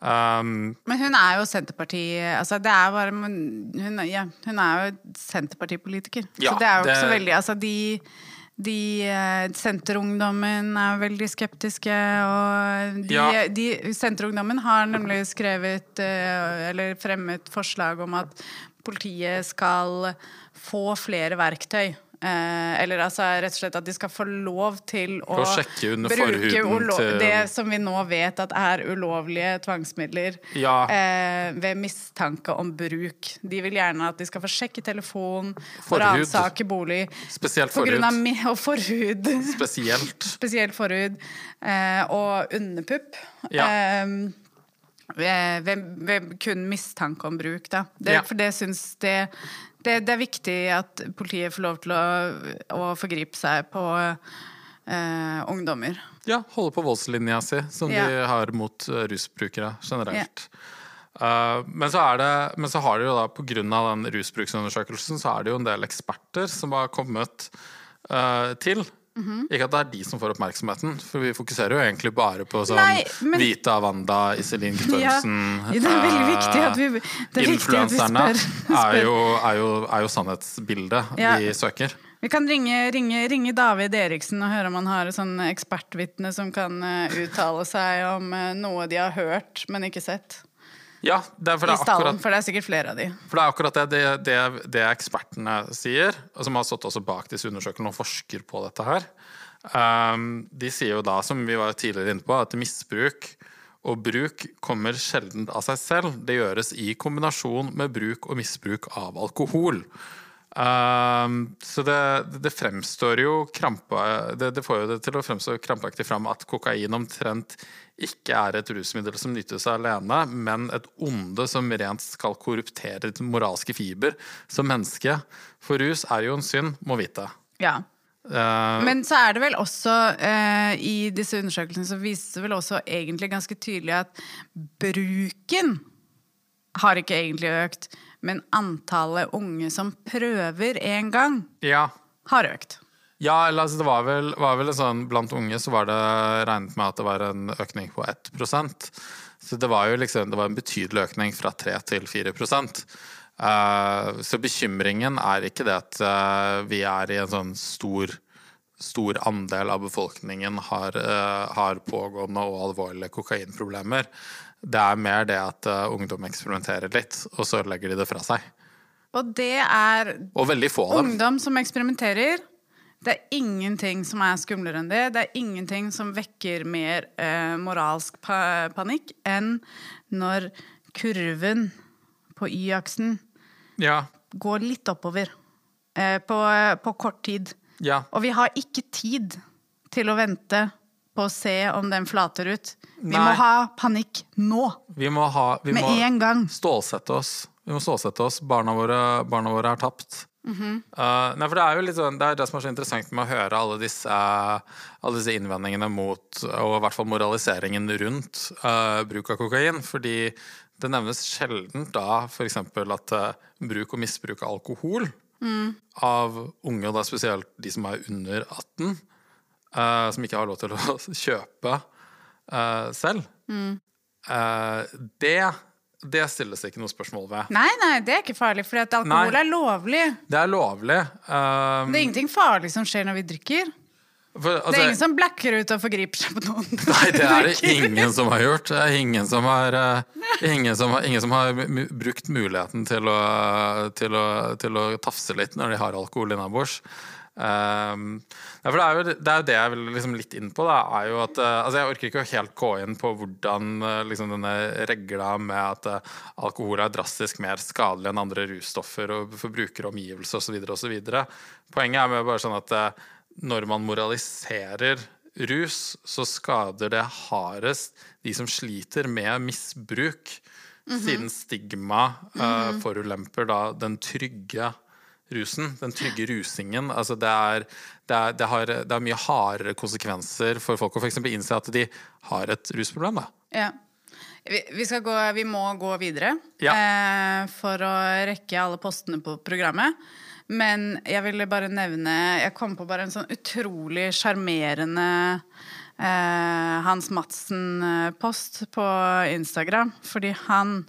Um, Men hun er jo Senterparti... Altså, det er bare Hun, ja, hun er jo Senterpartipolitiker. Ja, så det er jo ikke det- så veldig Altså, de de eh, Senterungdommen er veldig skeptiske, og de, Ja. de, Senterungdommen har nemlig skrevet eh, eller fremmet forslag om at politiet skal få flere verktøy. Eh, eller altså rett og slett at de skal få lov til å, å sjekke under bruke ulo- til- det som vi nå vet at er ulovlige tvangsmidler Ja. eh, ved mistanke om bruk. De vil gjerne at de skal få sjekke telefon ransake bolig. Spesielt forhud. og forhud. Spesielt. Spesielt forhud. Eh, og underpupp. Ja. Eh, ved, ved, ved kun mistanke om bruk, da. Det, Ja. For det syns det, det Det er viktig at politiet får lov til å, å forgripe seg på eh, ungdommer. Ja, holde på voldslinja si, som Ja. de har mot eh, rusbrukere generelt. Uh, men, så det, men så har det jo da, av den rusbruksundersøkelsen, så er det jo en del eksperter som har kommet uh, til. Mhm. Ikke at det er de som får oppmerksomheten, for vi fokuserer jo egentlig bare på sånn Nei, men- Vita, Wanda, Iselin Guttormsen Ja, det er veldig viktig at vi, det er at vi spør. spør. er jo, er, jo, er jo sannhetsbildet Ja. vi søker. Vi kan ringe, ringe, ringe David Eriksen og høre om han har et sånn ekspertvitne som kan eh, uttale seg om eh, noe de har hørt, men ikke sett. Ja, det er, for det er akkurat for det er sikkert flere av de. For det er akkurat det, det, det, det ekspertene sier, og som har stått også bak disse undersøkelsene og forsker på dette her. Um, de sier jo da, som vi var tidligere inne på, at misbruk og bruk kommer sjelden av seg selv. Det gjøres i kombinasjon med bruk og misbruk av alkohol. Um, så det, det fremstår jo krampa, det, det, får jo det til å fremstå krampaktig fram at kokain omtrent ikke er et rusmiddel som nyttes alene, men et onde som rent skal korruptere ditt moralske fiber som menneske. For rus er jo en synd, må vite. Ja. Uh, men så er det vel også, uh, i disse undersøkelsene, så viser det vel også egentlig ganske tydelig at bruken har ikke egentlig økt men antallet unge som prøver en gang, ja. har økt. Ja, eller altså, det var vel, var vel sånn Blant unge så var det regnet med at det var en økning på 1% Så det var jo liksom, det var en betydelig økning fra 3 til 4 uh, Så bekymringen er ikke det at uh, vi er i en sånn stor stor andel av befolkningen har, uh, har pågående og alvorlige kokainproblemer. Det er mer det at uh, ungdom eksperimenterer litt, og så legger de det fra seg. Og det er Og få. Ungdom som eksperimenterer. Det er ingenting som er skumlere enn det. Det er ingenting som vekker mer eh, moralsk pa panikk enn når kurven på Y-aksen ja. går litt oppover eh, på, på, kort tid. Ja. Og vi har ikke tid til å vente på å se om den flater ut. Vi Nei. må ha panikk nå. Vi må ha, vi Med en gang. Stålsette oss. Vi må stålsette oss. Barna våre, barna våre er tapt. Mm -hmm. uh, nei, for Det er jo litt sånn, det er det som er så interessant med å høre alle disse, uh, alle disse innvendingene mot, og i hvert fall moraliseringen rundt uh, bruk av kokain. Fordi det nevnes sjelden da f.eks. at bruk og misbruk av alkohol mm. av unge, og da spesielt de som er under 18, som ikke har lov til å kjøpe selv, mm. det det stilles ikke noe spørsmål ved. Nei, nei, det er ikke farlig, for alkohol nei, er lovlig. Det er lovlig. Um, det er ingenting farlig som skjer når vi drikker. For, altså, det er ingen som blacker ut og forgriper seg på noen. Nei, det er det ingen som har gjort. Det er ingen som har, ingen som har, ingen som har brukt muligheten til å, til, å, til å, tafse litt når de har alkohol innabords. Um, det, er jo, det er jo det jeg vil liksom litt inn på. Da, er jo at, uh, altså Jeg orker ikke helt gå inn på hvordan uh, liksom denne regla med at uh, alkohol er drastisk mer skadelig enn andre russtoffer og for brukere og omgivelser osv. Poenget er med bare sånn at når man moraliserer rus, så skader det hardest de som sliter med misbruk. Mm -hmm. Siden stigma uh, forulemper da den trygge rusen, den trygge rusingen. Altså det, er, det, er, det, har, det, har, mye hardere konsekvenser for folk å f.eks. innse at de har et rusproblem. Ja. Vi, vi, gå, vi, må gå videre ja. eh, for å rekke alle postene på programmet. Men jeg ville bare nevne Jeg kom på bare en sånn utrolig sjarmerende eh, Hans Madsen-post på Instagram. Fordi han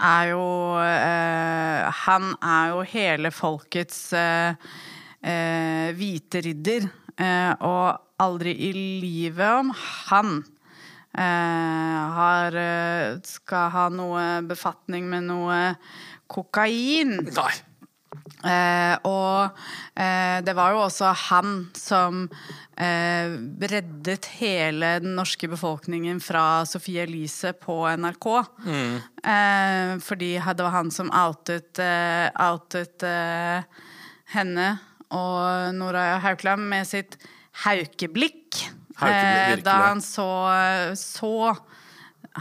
er jo eh, Han er jo hele folkets eh, eh hvite ridder. Eh, og aldri i livet om han eh, har skal ha noe befatning med noe kokain. Nei. Eh, og eh, det var jo også han som eh, reddet hele den norske befolkningen fra Sophie Elise på NRK. Mm. Eh, fordi det var han som outet, eh, outet eh, henne og Nora Haukeland med sitt haukeblikk. haukeblikk da han så, så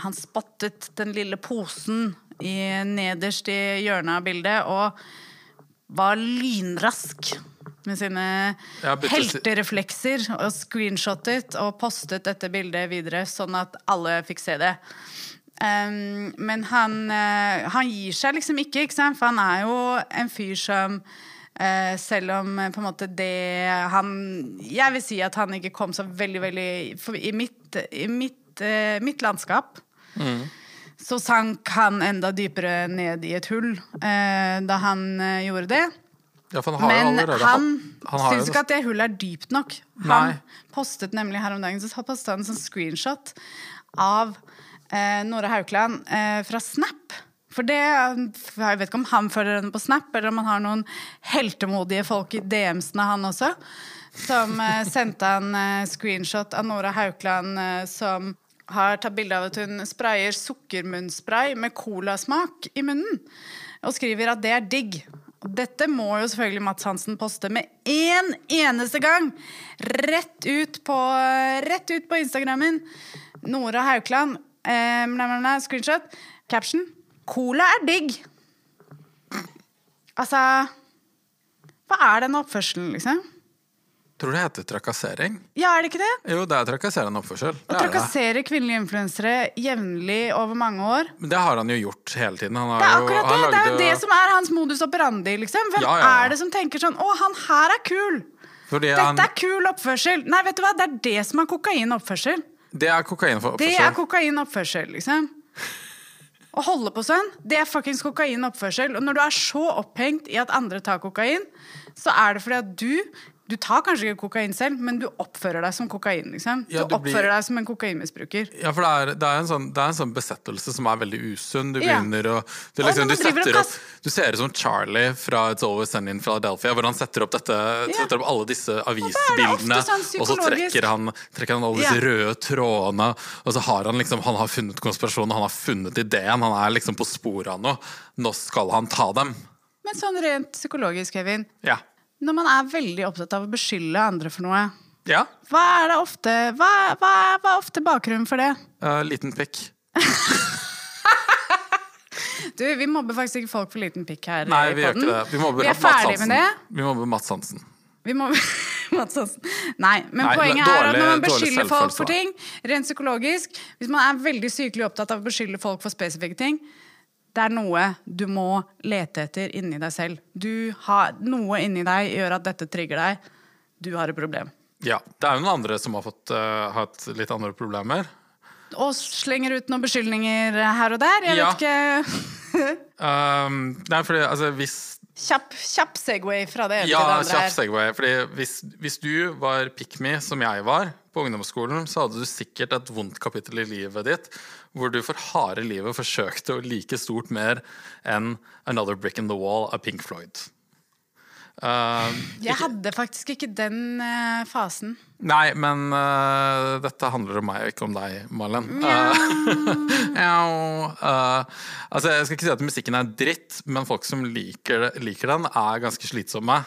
Han spottet den lille posen i, nederst i hjørnet av bildet. og var lynrask med sine heltereflekser og screenshottet og postet dette bildet videre, sånn at alle fikk se det. Um, men han, uh, han, gir seg liksom ikke, ikke sant? for han er jo en fyr som uh, selv om uh, på en måte det han Jeg vil si at han ikke kom så veldig, veldig for, I mitt, i mitt, mitt landskap mm så sank han enda dypere ned i et hull eh, da han eh, gjorde det. Ja, han Men allerede, han, han syns ikke at det hullet er dypt nok. Han Nei. postet nemlig her om dagen så postet han en sånn screenshot av eh, Nora Haukeland eh, fra Snap. For det, Jeg vet ikke om han følger henne på Snap, eller om han har noen heltemodige folk i DM-ene, han også. Som eh, sendte han eh, screenshot av Nora Haukeland som har tatt bilde av at hun sprayer sukkermunnspray med colasmak i munnen. Og skriver at det er digg. Dette må jo selvfølgelig Mats Hansen poste med én eneste gang! Rett ut på, rett ut på Instagrammen. Nora Haukeland. Eh, screenshot. Caption. Cola er digg. Altså Hva er den oppførselen, liksom? Tror det heter trakassering? Ja, er det ikke det? Jo, det er trakasserende oppførsel. Å Det, er det. trakassere kvinnelige influensere jevnlig over mange år. Men det har han jo gjort hele tiden. Han har Det er jo, akkurat det! han Det er jo det som er hans modus operandi. liksom Hvem Ja, ja, ja. er det som tenker sånn 'Å, han her er kul'! Fordi Dette han, er kul oppførsel. Nei, vet du hva? Det er det som er kokainoppførsel. det er kokainoppførsel. Det er kokainoppførsel, liksom. Å holde på sånn, det er fuckings kokainoppførsel. Og når du er så opphengt i at andre tar kokain, så er det fordi at du Du tar kanskje ikke kokain selv, men du oppfører deg som kokain. liksom Du, Ja, du blir- oppfører deg som en kokainmisbruker. Ja, for det er, det, er en sånn, det er en sånn besettelse som er veldig usunn. Du begynner å du, liksom, du, og setter opp, du ser ut som Charlie fra It's Always Sunny in Philadelphia, hvor han setter opp, dette, setter opp alle disse avisbildene, ofte sånn og så trekker han, trekker han alle disse røde trådene, og så har han liksom Han har funnet konspirasjonen, han har funnet ideen, han er liksom på sporet av noe. Nå skal han ta dem. Men sånn rent psykologisk, Kevin. Ja. Når man er veldig opptatt av å beskylde andre for noe, Ja. hva er det ofte Hva, hva, hva er ofte bakgrunnen for det? Uh, liten pikk. Du, vi mobber faktisk ikke folk for liten pikk her. Nei, vi gjør ikke det. Vi mobber Vi er ferdig med det. Vi mobber Mats Hansen. Vi må Mats Hansen. Nei, men Nei, poenget dårlig- er at når man beskylder folk for ting, rent psykologisk Hvis man er veldig sykelig opptatt av å beskylde folk for spesifikke ting, det er noe du må lete etter inni deg selv. Du har, noe inni deg gjør at dette trigger deg. Du har et problem. Ja. Det er jo noen andre som har fått uh, hatt litt andre problemer. Og slenger ut noen beskyldninger her og der. Jeg Ja. vet ikke Um, nei, fordi altså hvis Kjapp, kjapp Segway fra det Ja, til det kjapp segway. Fordi hvis, hvis du var pick me, som jeg var, på ungdomsskolen, så hadde du sikkert et vondt kapittel i livet ditt hvor du for harde livet forsøkte å like stort mer enn Another Brick in the Wall av Pink Floyd. Um, Jeg hadde faktisk ikke den uh, fasen. Nei, men uh, dette handler om meg og ikke om deg, Malen. Uh, uh, altså, jeg skal ikke si at musikken er dritt, men folk som liker, liker den, er ganske slitsomme.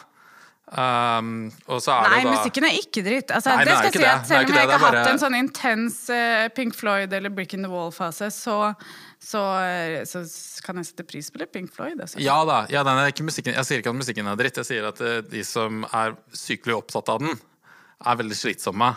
Um, og så er Nei, det da musikken er ikke dritt. Altså, Nei, det skal ikke si at Selv om jeg ikke har bare- hatt en sånn intens Pink Floyd eller Brick in the Wall-fase, så, så, så kan jeg sette pris på det. Pink Floyd. Altså. Ja da. Ja, den er ikke musikken, jeg sier ikke at musikken er dritt, jeg sier at eh, de som er sykelig opptatt av den, er veldig slitsomme.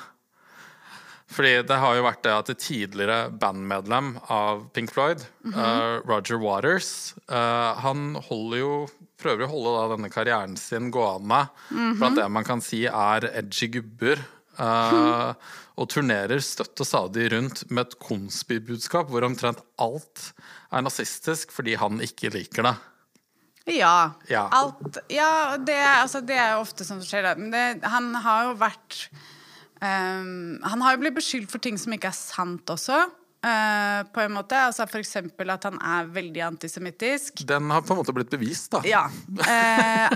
Fordi det har jo vært det at det tidligere bandmedlem av Pink Floyd, eh, Roger Waters, uh, han holder jo prøver å holde da denne karrieren sin gående blant det man kan si er edgy gubber. Eh, og turnerer støtt og stadig rundt med et konspibudskap hvor omtrent alt er nazistisk fordi han ikke liker det. Ja. Ja. Alt, ja det, altså, det er jo ofte sånn som skjer. Men det, han har jo vært um, Han har jo blitt beskyldt for ting som ikke er sant også. Eh, på en måte. Altså for eksempel at han er veldig antisemittisk. Den har på en måte blitt bevist, da. Ja. Eh,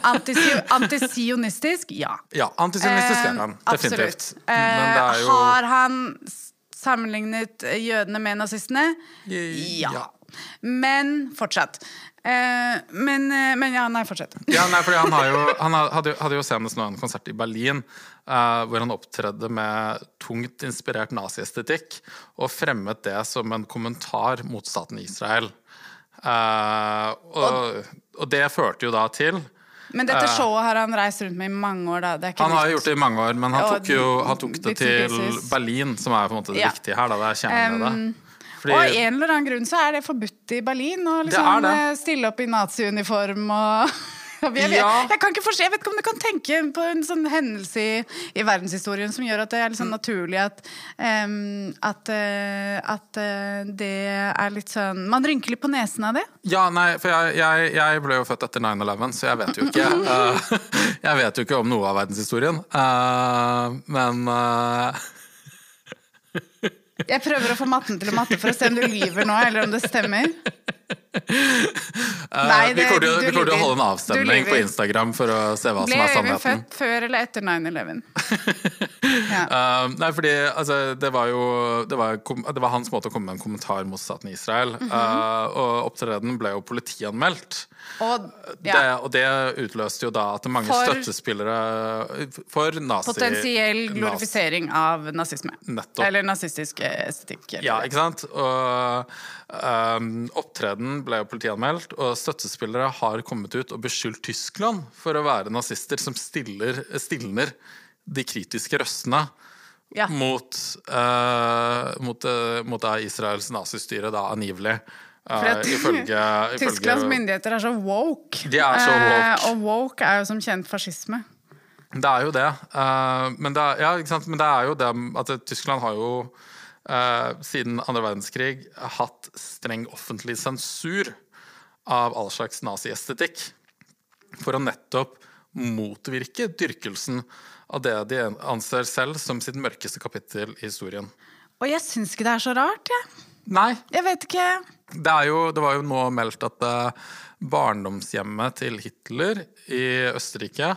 antisionistisk? Ja. Ja, antisionistisk er han. absolutt. Definitivt. Jo Har han sammenlignet jødene med nazistene? Ja. Men fortsatt. Eh, men, eh, men ja, nei, fortsett. Ja, nei, fordi han, har jo, han hadde, hadde jo senest nå en konsert i Berlin uh, hvor han opptredde med tungt inspirert naziestetikk og fremmet det som en kommentar mot staten Israel. Uh, og, og det førte jo da til Men dette showet har han reist rundt med i mange år, da. Han har gjort det i mange år, men han tok jo han tok det til. Berlin, som er på en måte det Ja. viktige her. Da, det er kjernen i det. Fordi- Og av en eller annen grunn så er det forbudt i Berlin å liksom det. eh, stille opp i naziuniform og jeg, vet, Ja. jeg, kan ikke forstå, jeg vet ikke om du kan tenke på en sånn hendelse i, i verdenshistorien som gjør at det er litt sånn naturlig at, um, at, uh, at uh, det er litt sånn Man rynker litt på nesen av det. Ja, nei, for jeg, jeg, jeg ble jo født etter 9-11, så jeg vet jo ikke uh, Jeg vet jo ikke om noe av verdenshistorien. Men Jeg prøver å få matten til å matte for å se om du lyver nå, eller om det stemmer. Uh, Nei, det- vi kommer til å holde en avstemning på. Instagram for å se hva Ble som er sannheten. Ble født før eller etter 9-11? ja. Uh, nei, fordi altså, det var jo det var, det var hans måte å komme med en kommentar mot staten Israel. Uh, og opptredenen ble jo politianmeldt. Og Det, og det utløste jo da at mange For- støttespillere for nazi... potensiell glorifisering av nazisme. Nettopp. Eller nazistisk estetikk. eller- Ja, ikke sant? Og um, opptreden ble jo politianmeldt, og støttespillere har kommet ut og beskyldt Tyskland for å være nazister som stiller, stilner de kritiske røstene Ja. mot, uh, mot, uh, mot Israels nazistyre, da angivelig. Uh, For at ifølge, ifølge Tysklands myndigheter er så woke. De er så woke. Eh, og woke er jo som kjent fascisme. Det er jo det. Uh, men, det er, ja, men det er jo det at Tyskland har jo uh, siden andre verdenskrig hatt streng offentlig sensur av all slags naziestetikk. For å nettopp motvirke dyrkelsen av det de anser selv som sitt mørkeste kapittel i historien. Og jeg syns ikke det er så rart, jeg. Nei, Jeg vet ikke. det, jo, det var jo nå meldt at uh, barndomshjemmet til Hitler i Østerrike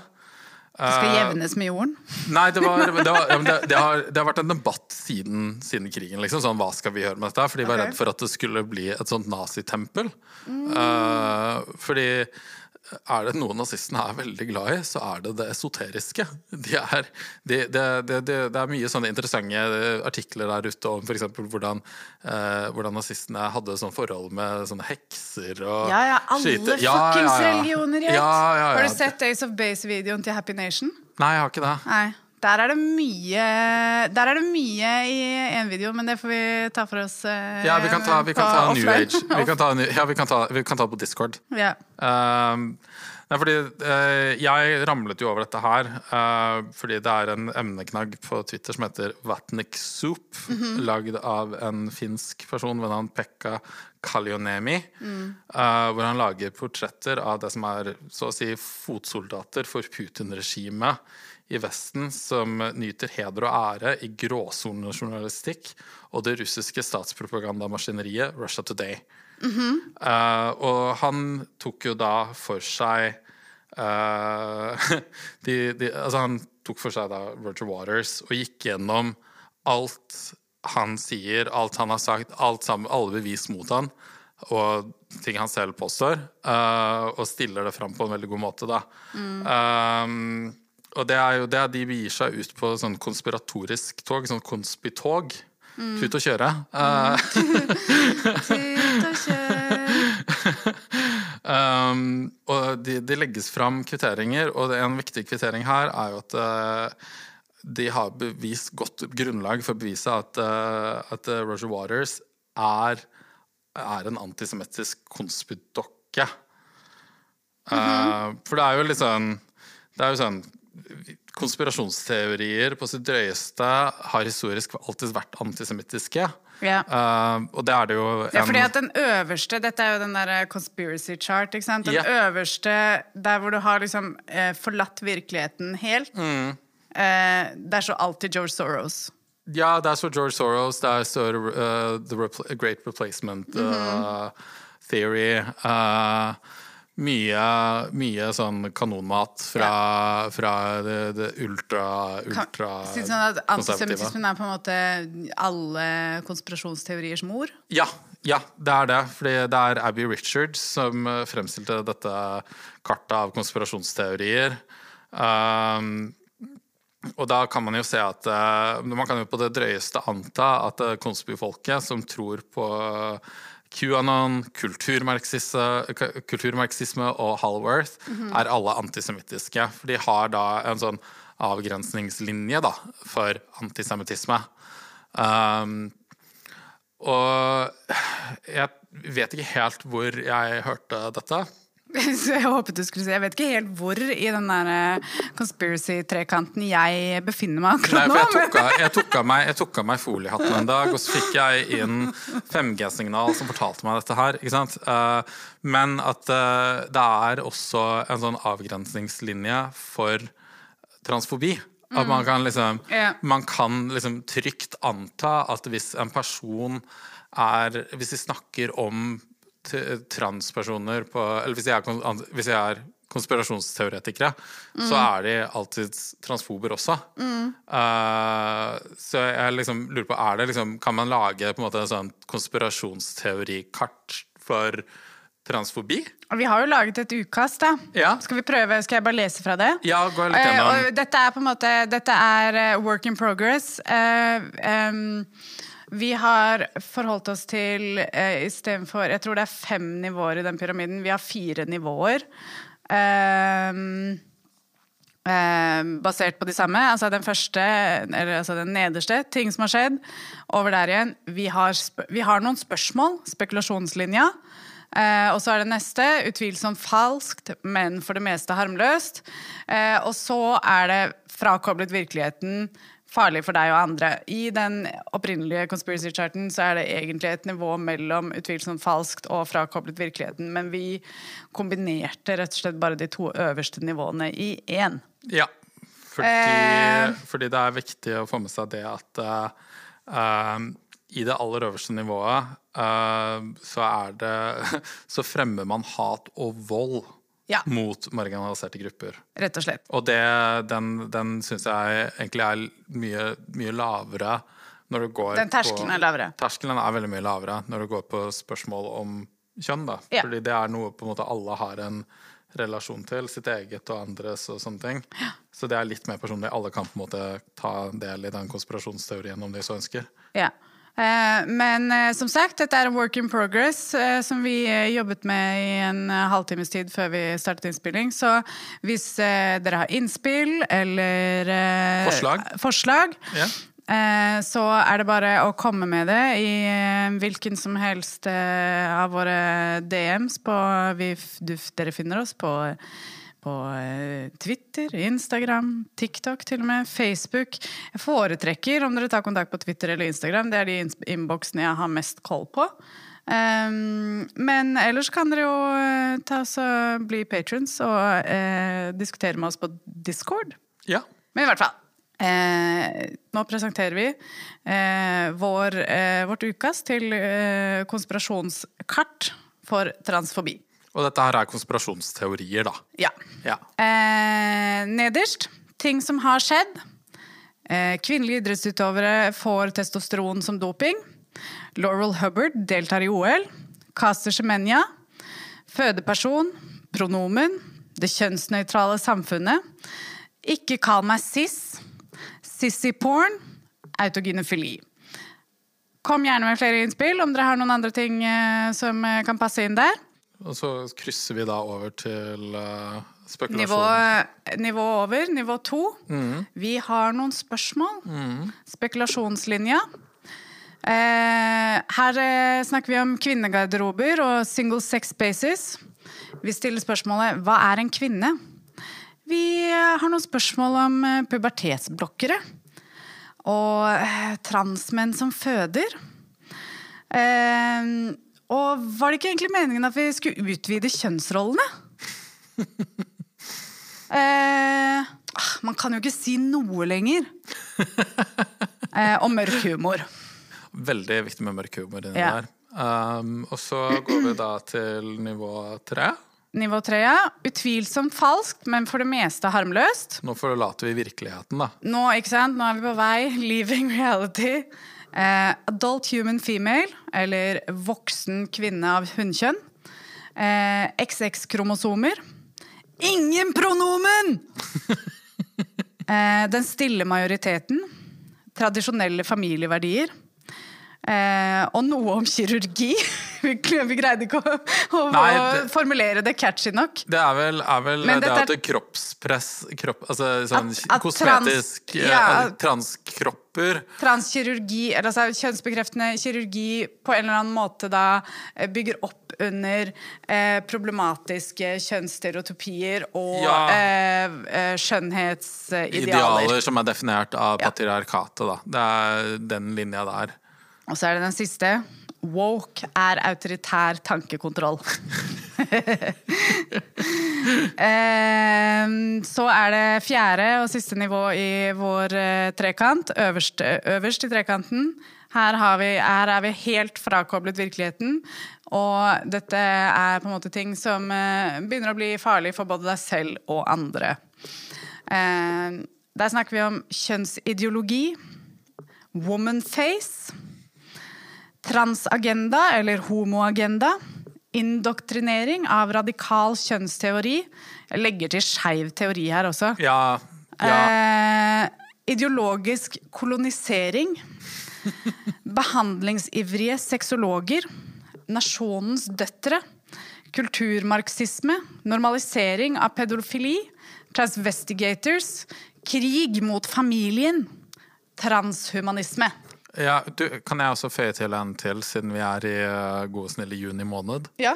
Det skal jevnes med jorden. Nei, det, var, det, var, det, det, har, det har vært en debatt siden, siden krigen. Liksom. Sånn, hva skal vi gjøre med dette? For de var okay. redd for at det skulle bli et sånt nazitempel. Uh, fordi er det noe nazistene er veldig glad i, så er det det esoteriske. Det er, de, de, det er mye sånne interessante artikler der ute om f.eks. Hvordan, eh, hvordan nazistene hadde sånn forhold med sånne hekser og Ja, ja, alle skyte- fuckings Ja, ja, ja. religioner i ett. Har du sett Days of Base-videoen til Happy Nation? Nei, jeg har ikke det. Nei. Der er det mye Der er det mye i én video, men det får vi ta for oss eh, Ja, vi kan ta, vi kan ta New offline. Age. Vi kan ta, ja, vi kan ta, vi kan ta på Discord. Ja. Um, nei, fordi eh, jeg ramlet jo over dette her eh, fordi det er en emneknagg på Twitter som heter Vatnik Soup, lagd av en finsk person ved navn Pekka Kaljoniemi. eh, hvor han lager portretter av det som er så å si fotsoldater for Putin-regimet i Vesten som nyter heder og ære i gråsonejournalistikk og det russiske statspropagandamaskineriet Russia Today. Eh, og han tok jo da for seg uh, de, de, altså Han tok for seg da Roger Waters og gikk gjennom alt han sier, alt han har sagt, alt sammen, alle bevis mot han og ting han selv påstår, uh, og stiller det fram på en veldig god måte. da. Um, og det er jo det de begir seg ut på sånn konspiratorisk tog, sånn konspitog. Ut og kjøre. Mm. Ut og kjøre. Um, og de, de legges fram kvitteringer, og en viktig kvittering her er jo at uh, de har bevist godt grunnlag for å bevise at, uh, at eh, Roger Waters er, er en antisemittisk konspidokke. Eh, for det er jo litt sånn Det er jo sånn Konspirasjonsteorier på sitt drøyeste har historisk alltid vært antisemittiske. Ja. Uh, og det er det jo en Ja, fordi at den øverste Dette er jo den der conspiracy chart. ikke sant? Den Ja. øverste, der hvor du har liksom uh, forlatt virkeligheten helt. Mm. uh, der står alltid George Soros. Ja, det er så George Soros, er så uh, The Great Replacement uh, Theory. Uh, mye, mye sånn kanonmat fra, fra det, det ultra, ultra det sånn at. Antisemittismen er på en måte alle konspirasjonsteoriers mor. Ja, ja, det er det. Fordi det er Abby Richards som uh, fremstilte dette kartet av konspirasjonsteorier. Um, og da kan man jo se at uh, Man kan jo på det drøyeste anta at konspifolket konspirfolket som tror på QAnon, kulturmarxisme, og Hallworth, er alle antisemittiske. For de har da en sånn avgrensningslinje da, for antisemittisme. Um, og jeg vet ikke helt hvor jeg hørte dette. Så jeg håpet du skulle si Jeg vet ikke helt hvor i den der eh, conspiracy-trekanten jeg befinner meg akkurat nå. Nei, for jeg, tok av meg, jeg meg foliehatten en dag, og så fikk jeg inn 5G-signal som fortalte meg dette her. Ikke sant? Eh, men at eh, det er også en sånn avgrensningslinje for transfobi. At man kan liksom Man kan liksom trygt anta at hvis en person er Hvis de snakker om transpersoner på Eller hvis jeg er, hvis de er konspirasjonsteoretikere, så er de alltid transfober også. Eh, så jeg liksom lurer på, er det liksom Kan man lage på en måte en sånn konspirasjonsteorikart for transfobi? Vi har jo laget et utkast, da. Ja. Skal vi prøve? Skal jeg bare lese fra det? Ja, gå litt Eh, gjennom. og dette er på en måte Dette er eh, work in progress. Uh, em, vi har forholdt oss til eh, istedenfor Jeg tror det er fem nivåer i den pyramiden. Vi har fire nivåer. Em, eh, basert på de samme. Altså den første, eller altså den nederste, ting som har skjedd. Over der igjen. Vi har, vi har noen spørsmål. Spekulasjonslinja. Eh, og så er det neste, utvilsomt falskt, men for det meste harmløst. Eh, og så er det frakoblet virkeligheten, farlig for deg og andre. I den opprinnelige conspiracy charten så er det egentlig et nivå mellom utvilsomt falskt og frakoblet virkeligheten, men vi kombinerte rett og slett bare de to øverste nivåene i én. Ja. Fordi, Eh. fordi det er viktig å få med seg det at eh, i det aller øverste nivået uh, så er det Så fremmer man hat og vold Ja. mot marginaliserte grupper. Rett og slett. Og det, den, den syns jeg egentlig er mye, mye lavere når du går Den terskelen på, er lavere. Terskelen er veldig mye lavere når du går på spørsmål om kjønn. da. Ja. Fordi det er noe på en måte alle har en relasjon til. Sitt eget og andres og sånne ting. Så det er litt mer personlig. Alle kan på en måte ta del i den konspirasjonsteorien om de så ønsker. Ja. Eh, Men eh, som sagt, dette er en work in progress eh, som vi jobbet med i en halvtimes tid før vi startet innspilling. Så hvis dere har innspill eller Forslag. forslag Ja. så er det bare å komme med det i hvilken som helst av våre DMs på vi, Dere finner oss på på eh, Twitter, Instagram, TikTok til og med, Facebook. Jeg foretrekker om dere tar kontakt på Twitter eller Instagram. Det er de innboksene jeg har mest koll på. Um, men ellers kan dere jo eh, ta så bli patrons og eh, diskutere med oss på Discord. ja. Men i hvert fall. Eh, nå presenterer vi eh, vår, eh, vårt utkast til konspirasjonskart for transfobi. Og dette her er konspirasjonsteorier, da. Ja. Ja. Eh, nederst ting som har skjedd. Eh, kvinnelige idrettsutøvere får testosteron som doping. Laurel Hubbard deltar i OL. Caster Semenya. Fødeperson. Pronomen. Det kjønnsnøytrale samfunnet. Ikke kall meg sis. Sissy-porn. Autogynefili. Kom gjerne med flere innspill om dere har noen andre ting eh, som eh, kan passe inn der. Og så krysser vi da over til uh, spekulasjon. Nivå, nivå over, nivå to. Vi har noen spørsmål. Spekulasjonslinja. Eh, her eh, snakker vi om kvinnegarderober og single sex spaces. Vi stiller spørsmålet hva er en kvinne? Vi eh, har noen spørsmål om eh, pubertetsblokkere. Og eh, transmenn som føder. Eh, og var det ikke egentlig meningen at vi skulle utvide kjønnsrollene? Eh, ah, man kan jo ikke si noe lenger. Eh, og mørk humor. Veldig viktig med mørk humor inni Ja. der. Um, og så går vi da til nivå tre. Nivå tre, ja. Utvilsomt falskt, men for det meste harmløst. Nå forlater vi virkeligheten, da. Nå, ikke sant? Nå er vi på vei. Leaving reality. Eh, adult human female, eller voksen kvinne av hunnkjønn. Eh, XX-kromosomer. Ingen pronomen! eh, den stille majoriteten. Tradisjonelle familieverdier. Eh, og noe om kirurgi. vi, vi greide ikke å, å, Nei, det- formulere det catchy nok. Det er vel, er vel det at er- kroppspress kropp, Altså sånn At- at kosmetisk trans- eh, ja. Transkropper. Transkirurgi, eller altså kjønnsbekreftende kirurgi på en eller annen måte da eh, bygger opp under eh, problematiske kjønnsstereotypier og Ja. eh, eh, skjønnhetsidealer. Idealer som er definert av patriarkatet, da. Det er den linja der. Og så er det den siste. Woke er autoritær tankekontroll. Eh, så er det fjerde og siste nivå i vår eh, trekant. Øverst, øverst i trekanten. Her, vi, her er vi helt frakoblet virkeligheten. Og dette er på en måte ting som eh, begynner å bli farlig for både deg selv og andre. Eh, der snakker vi om kjønnsideologi, womanface, transagenda eller homoagenda, indoktrinering av radikal kjønnsteori. Jeg legger til skeiv teori her også. Ja, ja. Eh, ideologisk kolonisering. Behandlingsivrige sexologer. Nasjonens døtre. Kulturmarxisme. Normalisering av pedofili. Transvestigators. Krig mot familien. Transhumanisme. Ja du, kan jeg også føye til en til, siden vi er i uh, gode, snille juni måned? Ja.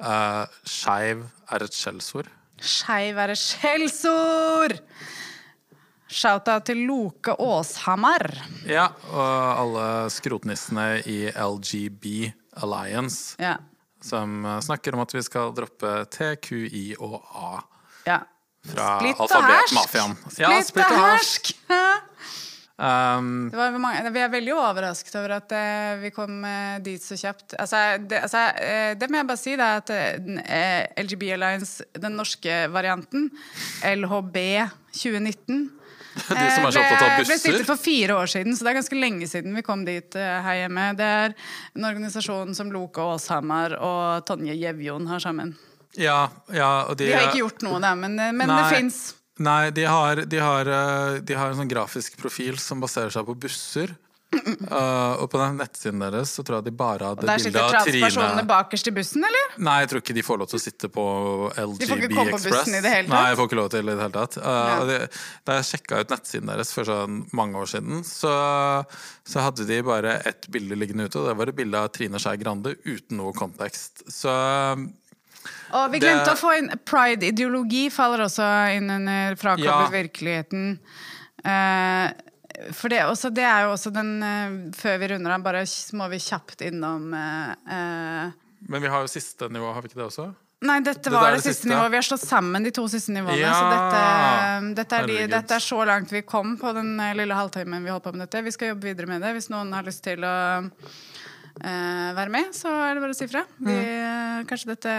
Uh, Skeiv er et skjellsord. Skeiv er et skjellsord! Shout-out til Loke Åshamar. Ja, og alle skrotnissene i LGB Alliance Ja. som uh, snakker om at vi skal droppe T, Q, I og A ja. fra alfabetmafiaen. Ja, Splitt og hersk! Um, Det var mange, vi er veldig overrasket over at uh, vi kom uh, dit så kjapt. Altså, det, altså, uh, det må jeg bare si, er at LGB Alliance, den norske varianten, LHB 2019 de som er så opptatt av ble, ble stiftet for fire år siden, så det er ganske lenge siden vi kom dit her hjemme. Det er en organisasjon som Loke Åshamar og Tonje Gjevjon har sammen. Ja, ja, de, De har ikke gjort noe, da, men, men det fins. Nei, de har, de, har, eh, de har en sånn grafisk profil som baserer seg på busser. Uh, og på den nettsiden deres så tror jeg de bare hadde bilde av Trine. Der sitter transpersonene bakerst i bussen, eller? Nei, jeg tror ikke de får lov til å sitte på LGB Express. De får ikke komme på bussen i det hele tatt? Nei, jeg får ikke lov til i det hele tatt. Uh, Ja. og da jeg sjekka ut nettsiden deres for sånn mange år siden, så, så hadde de bare ett bilde liggende ute, og det var et bilde av Trine Skei Grande uten noe kontekst. Så Og vi Det- glemte å få inn pride-ideologi faller også inn under frakoblet Ja. virkeligheten. Uh, for det, også, det er jo også den uh, Før vi runder av, bare må vi kjapt innom uh, Men vi har jo siste nivå, har vi ikke det også? Nei, dette Det var det det siste siste. nivået. Vi har slått sammen de to siste nivåene. Ja. Så dette, dette, er de, dette er så langt vi kom på den lille halvtimen vi holdt på med dette. Vi skal jobbe videre med det. Hvis noen har lyst til å eh, være med, så er det bare å si fra. Vi, Mm. kanskje, dette,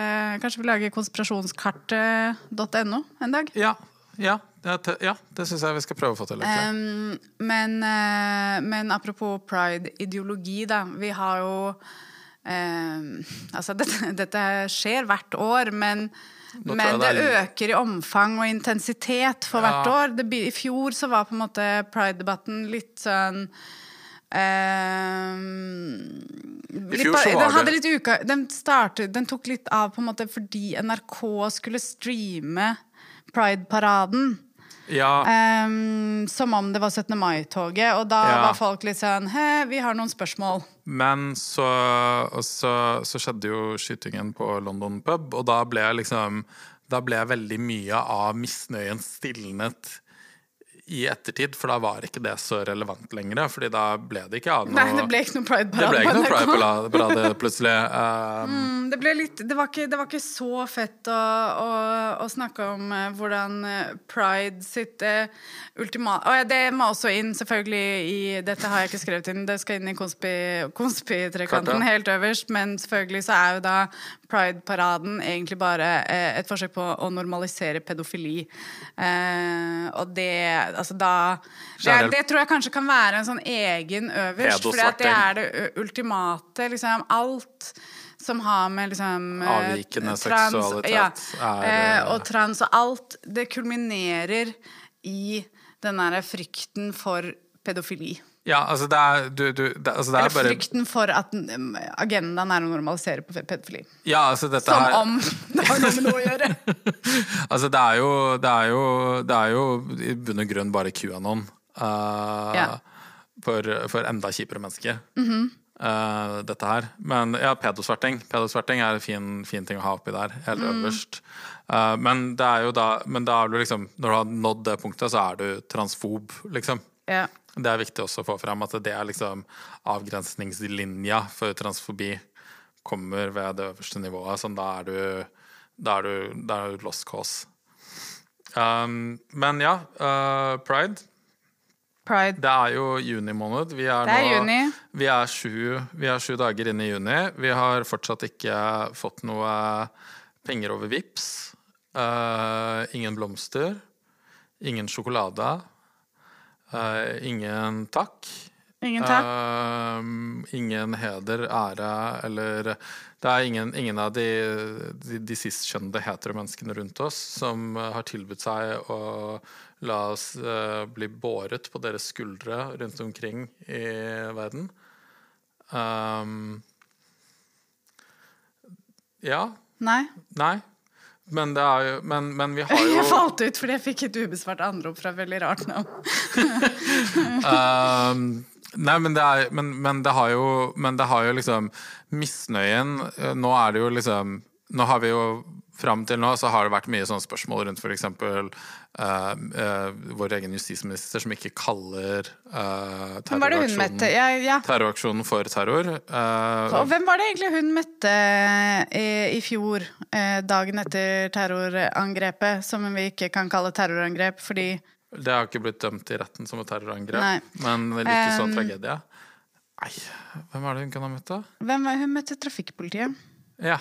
kanskje vi lager konspirasjonskartet.no en dag. Ja. Ja, det, ja, det syns jeg vi skal prøve å få til. Um, men, eh, men apropos pride-ideologi, da. Vi har jo um, Altså, dette, dette skjer hvert år, men, men det, det det er- øker i omfang og intensitet for hvert år. Det, I fjor så var på en måte pride-debatten litt sånn um, litt den, hadde litt uka, den, startet, den tok litt av på en måte fordi NRK skulle streame Pride-paraden. Ja, Um, som om det var 17. mai-toget. Og da Ja. var folk litt sånn Hei, vi har noen spørsmål. men så, så, så skjedde jo skytingen på London pub, og da ble liksom Da ble veldig mye av misnøyen stilnet i ettertid, for da var ikke det så relevant lenger. Fordi da ble det ikke av noe Nei, det ble ikke noe det Pride-parade. Pride-parade plutselig. Um, Mm, Det, ble litt, det, var ikke, det var ikke så fett å, å, å snakke om eh, hvordan eh, Pride sitt uh, ultimat... Og det må også inn, selvfølgelig, i Dette har jeg ikke skrevet inn, det skal inn i konspi-trekanten konspi helt øverst, men selvfølgelig så er jo da Pride-paraden egentlig bare eh, et forsøk på å normalisere pedofili. Eh, og det Altså da det, det tror jeg kanskje kan være en sånn egen øverst, for det er det ultimate. Liksom alt som har med liksom eh, Avvikende trans- seksualitet ja, er, Og trans og alt. Det kulminerer i den derre frykten for pedofili. Ja, altså det er, du, du, det, altså det Eller er bare frykten for at mm, agendaen er å normalisere på pedofili. Ja, altså dette Som her om det har noe med noe å gjøre! Altså, det er jo, det er jo, det er jo i bunn og grunn bare QAnon. Uh, Ja. for, for enda kjipere mennesker. Mm -hmm. uh, dette her. Men ja, pedosverting. Pedosverting er en fin, fin ting å ha oppi der, helt Mm. øverst. Uh, men det er jo da Men da er du liksom Når du har nådd det punktet, så er du transfob, liksom. Ja. Det er viktig også å få fram at det er liksom avgrensningslinja for transfobi kommer ved det øverste nivået. Sånn, da er du da er du, da er du lost cause. Um, men ja, uh, pride. Pride. Det er jo juni måned. Vi er, er nå, juni. Vi er, sju, vi er sju dager inne i juni. Vi har fortsatt ikke fått noe penger over VIPS. Uh, ingen blomster. Ingen sjokolade. Eh, ingen takk. Ingen takk. Uh, ingen heder, ære eller Det er ingen, ingen av de, de, de sistkjønnede hetero menneskene rundt oss som eh, har tilbudt seg å la oss uh, bli båret på deres skuldre rundt omkring i verden. Um, ja. Nei. Nei. Men det er jo Men, men vi har jo Jeg falt ut fordi jeg fikk et ubesvart anrop fra veldig rart navn. Ehm, nei, men det, er, men, men, det har jo, men det har jo liksom Misnøyen Nå er det jo liksom Nå har vi jo Fram til nå så har det vært mye sånne spørsmål rundt f.eks. Uh, uh, vår egen justisminister som ikke kaller møtte? terroraksjonen, Ja, ja. terroraksjonen for terror. Og hvem var det egentlig hun møtte i, i fjor, eh, dagen etter terrorangrepet, som vi ikke kan kalle terrorangrep fordi det har ikke blitt dømt i retten som et terrorangrep, Nei. men like så Um, tragedie. Nei, hvem er det hun kan ha møtt, da? Hvem var Hun møtte trafikkpolitiet. Ja.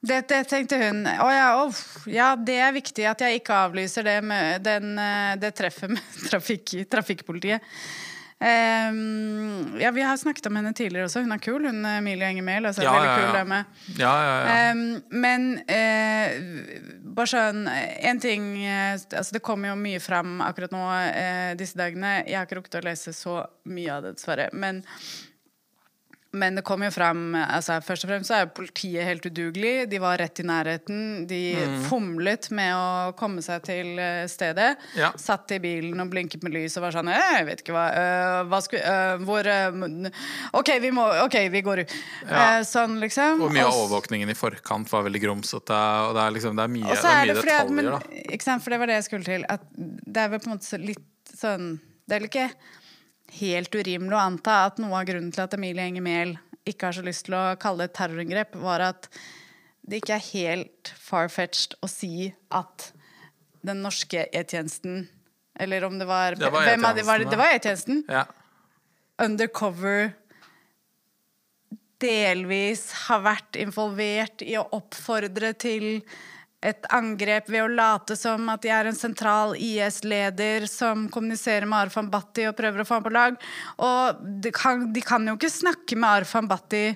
Det, det tenkte hun. Å ja, uff, ja, det er viktig at jeg ikke avlyser det, med den, eh, det treffet med trafikk, trafikkpolitiet. Um, ja, vi har snakket om henne tidligere også. Hun er kul, hun Emilie Enger Mehl. Altså, Ja, veldig ja, kul ja. dame. Ja, ja, ja. Ehm, men uh, bare sånn En ting uh, altså Det kommer jo mye fram akkurat nå uh, disse dagene. Jeg har ikke rukket å lese så mye av det, dessverre. Men, men det kom jo frem altså Først og fremst så er politiet helt udugelig. De var rett i nærheten. De fomlet med å komme seg til eh, stedet. Ja. Satt i bilen og blinket med lys og var sånn «Eh, Jeg vet ikke hva, øh, hva skulle, øh, Hvor øh, OK, vi må OK, vi går ut. Ja. Sånn, liksom. Og mye av overvåkningen i forkant var veldig grumsete. Og det er liksom, det er mye, det er mye det detaljer, men, da. ikke sant, for det var det jeg skulle til. At det er vel på en måte litt sånn Det er vel ikke helt urimelig å anta at noe av grunnen til at Emilie Enger Mehl ikke har så lyst til å kalle det et terrorangrep, var at det ikke er helt far-fetched å si at den norske E-tjenesten Eller om det var, Det var E-tjenesten, E-tjenesten. Ja. Undercover delvis har vært involvert i å oppfordre til et angrep ved å late som at de er en sentral IS-leder som kommuniserer med Arfan Bhatti og prøver å få ham på lag. Og de kan, de kan jo ikke snakke med Arfan Bhatti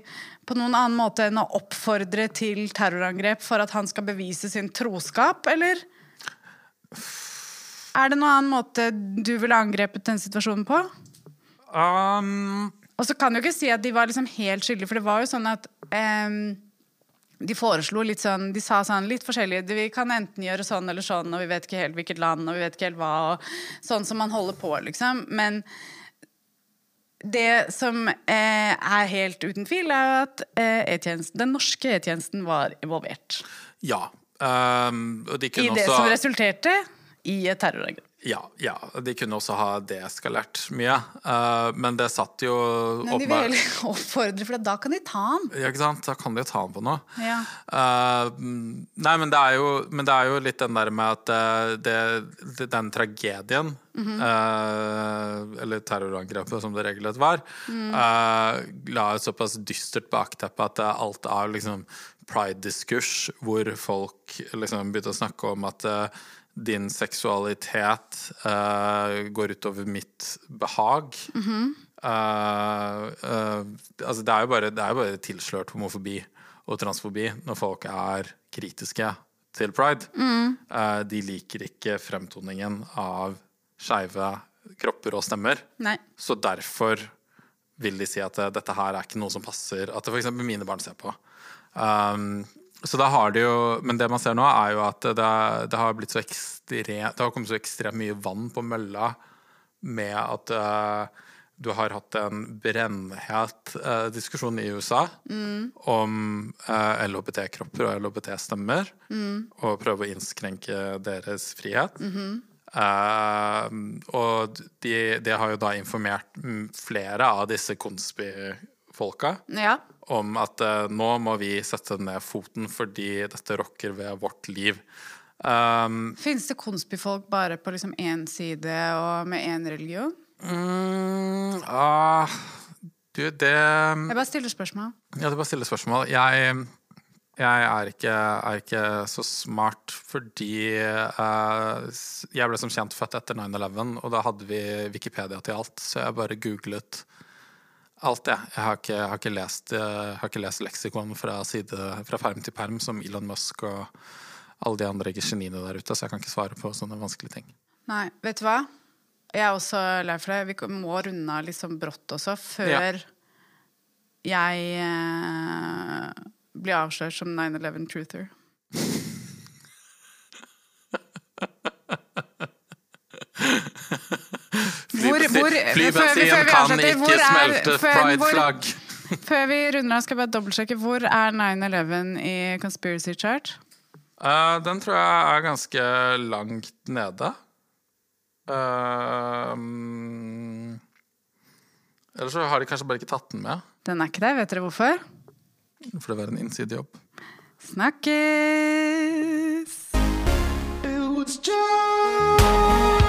på noen annen måte enn å oppfordre til terrorangrep for at han skal bevise sin troskap, eller? Er det noen annen måte du ville angrepet den situasjonen på? Um, Og så kan du ikke si at de var liksom helt skyldige, for det var jo sånn at ehm, de foreslo litt sånn De sa sånn litt forskjellig Vi kan enten gjøre sånn eller sånn, og vi vet ikke helt hvilket land, og vi vet ikke helt hva, og sånn som man holder på, liksom. Men det som eh, er helt uten tvil, er jo at eh, E-tjenesten, den norske E-tjenesten var involvert ja. Um, i det det som resulterte i et terrorangrep. Ja, ja, de kunne også ha deeskalert mye. Uh, men det satt jo Men de vil heller oppfordre, for da kan de ta han. Ja, ikke sant? Da kan de ta ham på noe. Ja. Uh, nei, men det, er jo, men det er jo litt den der med at eh, det, det, den tragedien, eh, eller terrorangrepet som det regelrett var, eh, la et såpass dystert bakteppe at alt er liksom pride-diskurs, hvor folk liksom begynte å snakke om at din seksualitet uh, går utover mitt behag. Eh, eh, altså det er jo bare, er bare tilslørt homofobi og transfobi når folk er kritiske til pride. Eh, de liker ikke fremtoningen av skeive kropper og stemmer. Nei. Så derfor vil de si at dette her er ikke noe som passer at det f.eks. mine barn ser på. Um, så da har det jo Men det man ser nå, er jo at det, det har ekstremt Det har kommet så ekstremt mye vann på mølla med at uh, du har hatt en brennhet uh, diskusjon i USA om uh, LHBT-kropper og LHBT-stemmer, og prøve å innskrenke deres frihet. Eh, og de, det har jo da informert mm, flere av disse konspi-folka Ja. Om at eh, nå må vi sette ned foten fordi dette rokker ved vårt liv. Um, Fins det konspifolk bare på liksom én side og med én religion? Mm, ah, du, det Jeg bare stiller spørsmål. Ja, du bare stiller spørsmål. Jeg, jeg er, ikke, er ikke så smart fordi uh, jeg ble som kjent født etter 9-11, og da hadde vi Wikipedia til alt, så jeg bare googlet alt, jeg. Jeg har ikke, har ikke, lest, har ikke lest leksikon fra, side, fra perm til perm som Elon Musk og alle de andre geniene der ute, så jeg kan ikke svare på sånne vanskelige ting. Nei, vet du hva? Jeg er også lei for det. Vi må runde av liksom brått også, før jeg eh, blir avslørt som 9-11 truther. Hvor- Flybensin kan ikke smelte prideflagg. Før vi runder av, skal jeg bare dobbeltsjekke. Hvor er 9-11 i conspiracy chart? Uh, den tror jeg er ganske langt nede. Uh, Eller så har de kanskje bare ikke tatt den med. Den er ikke der. Vet dere hvorfor? For det var en innsidejobb. Snakkes! It was just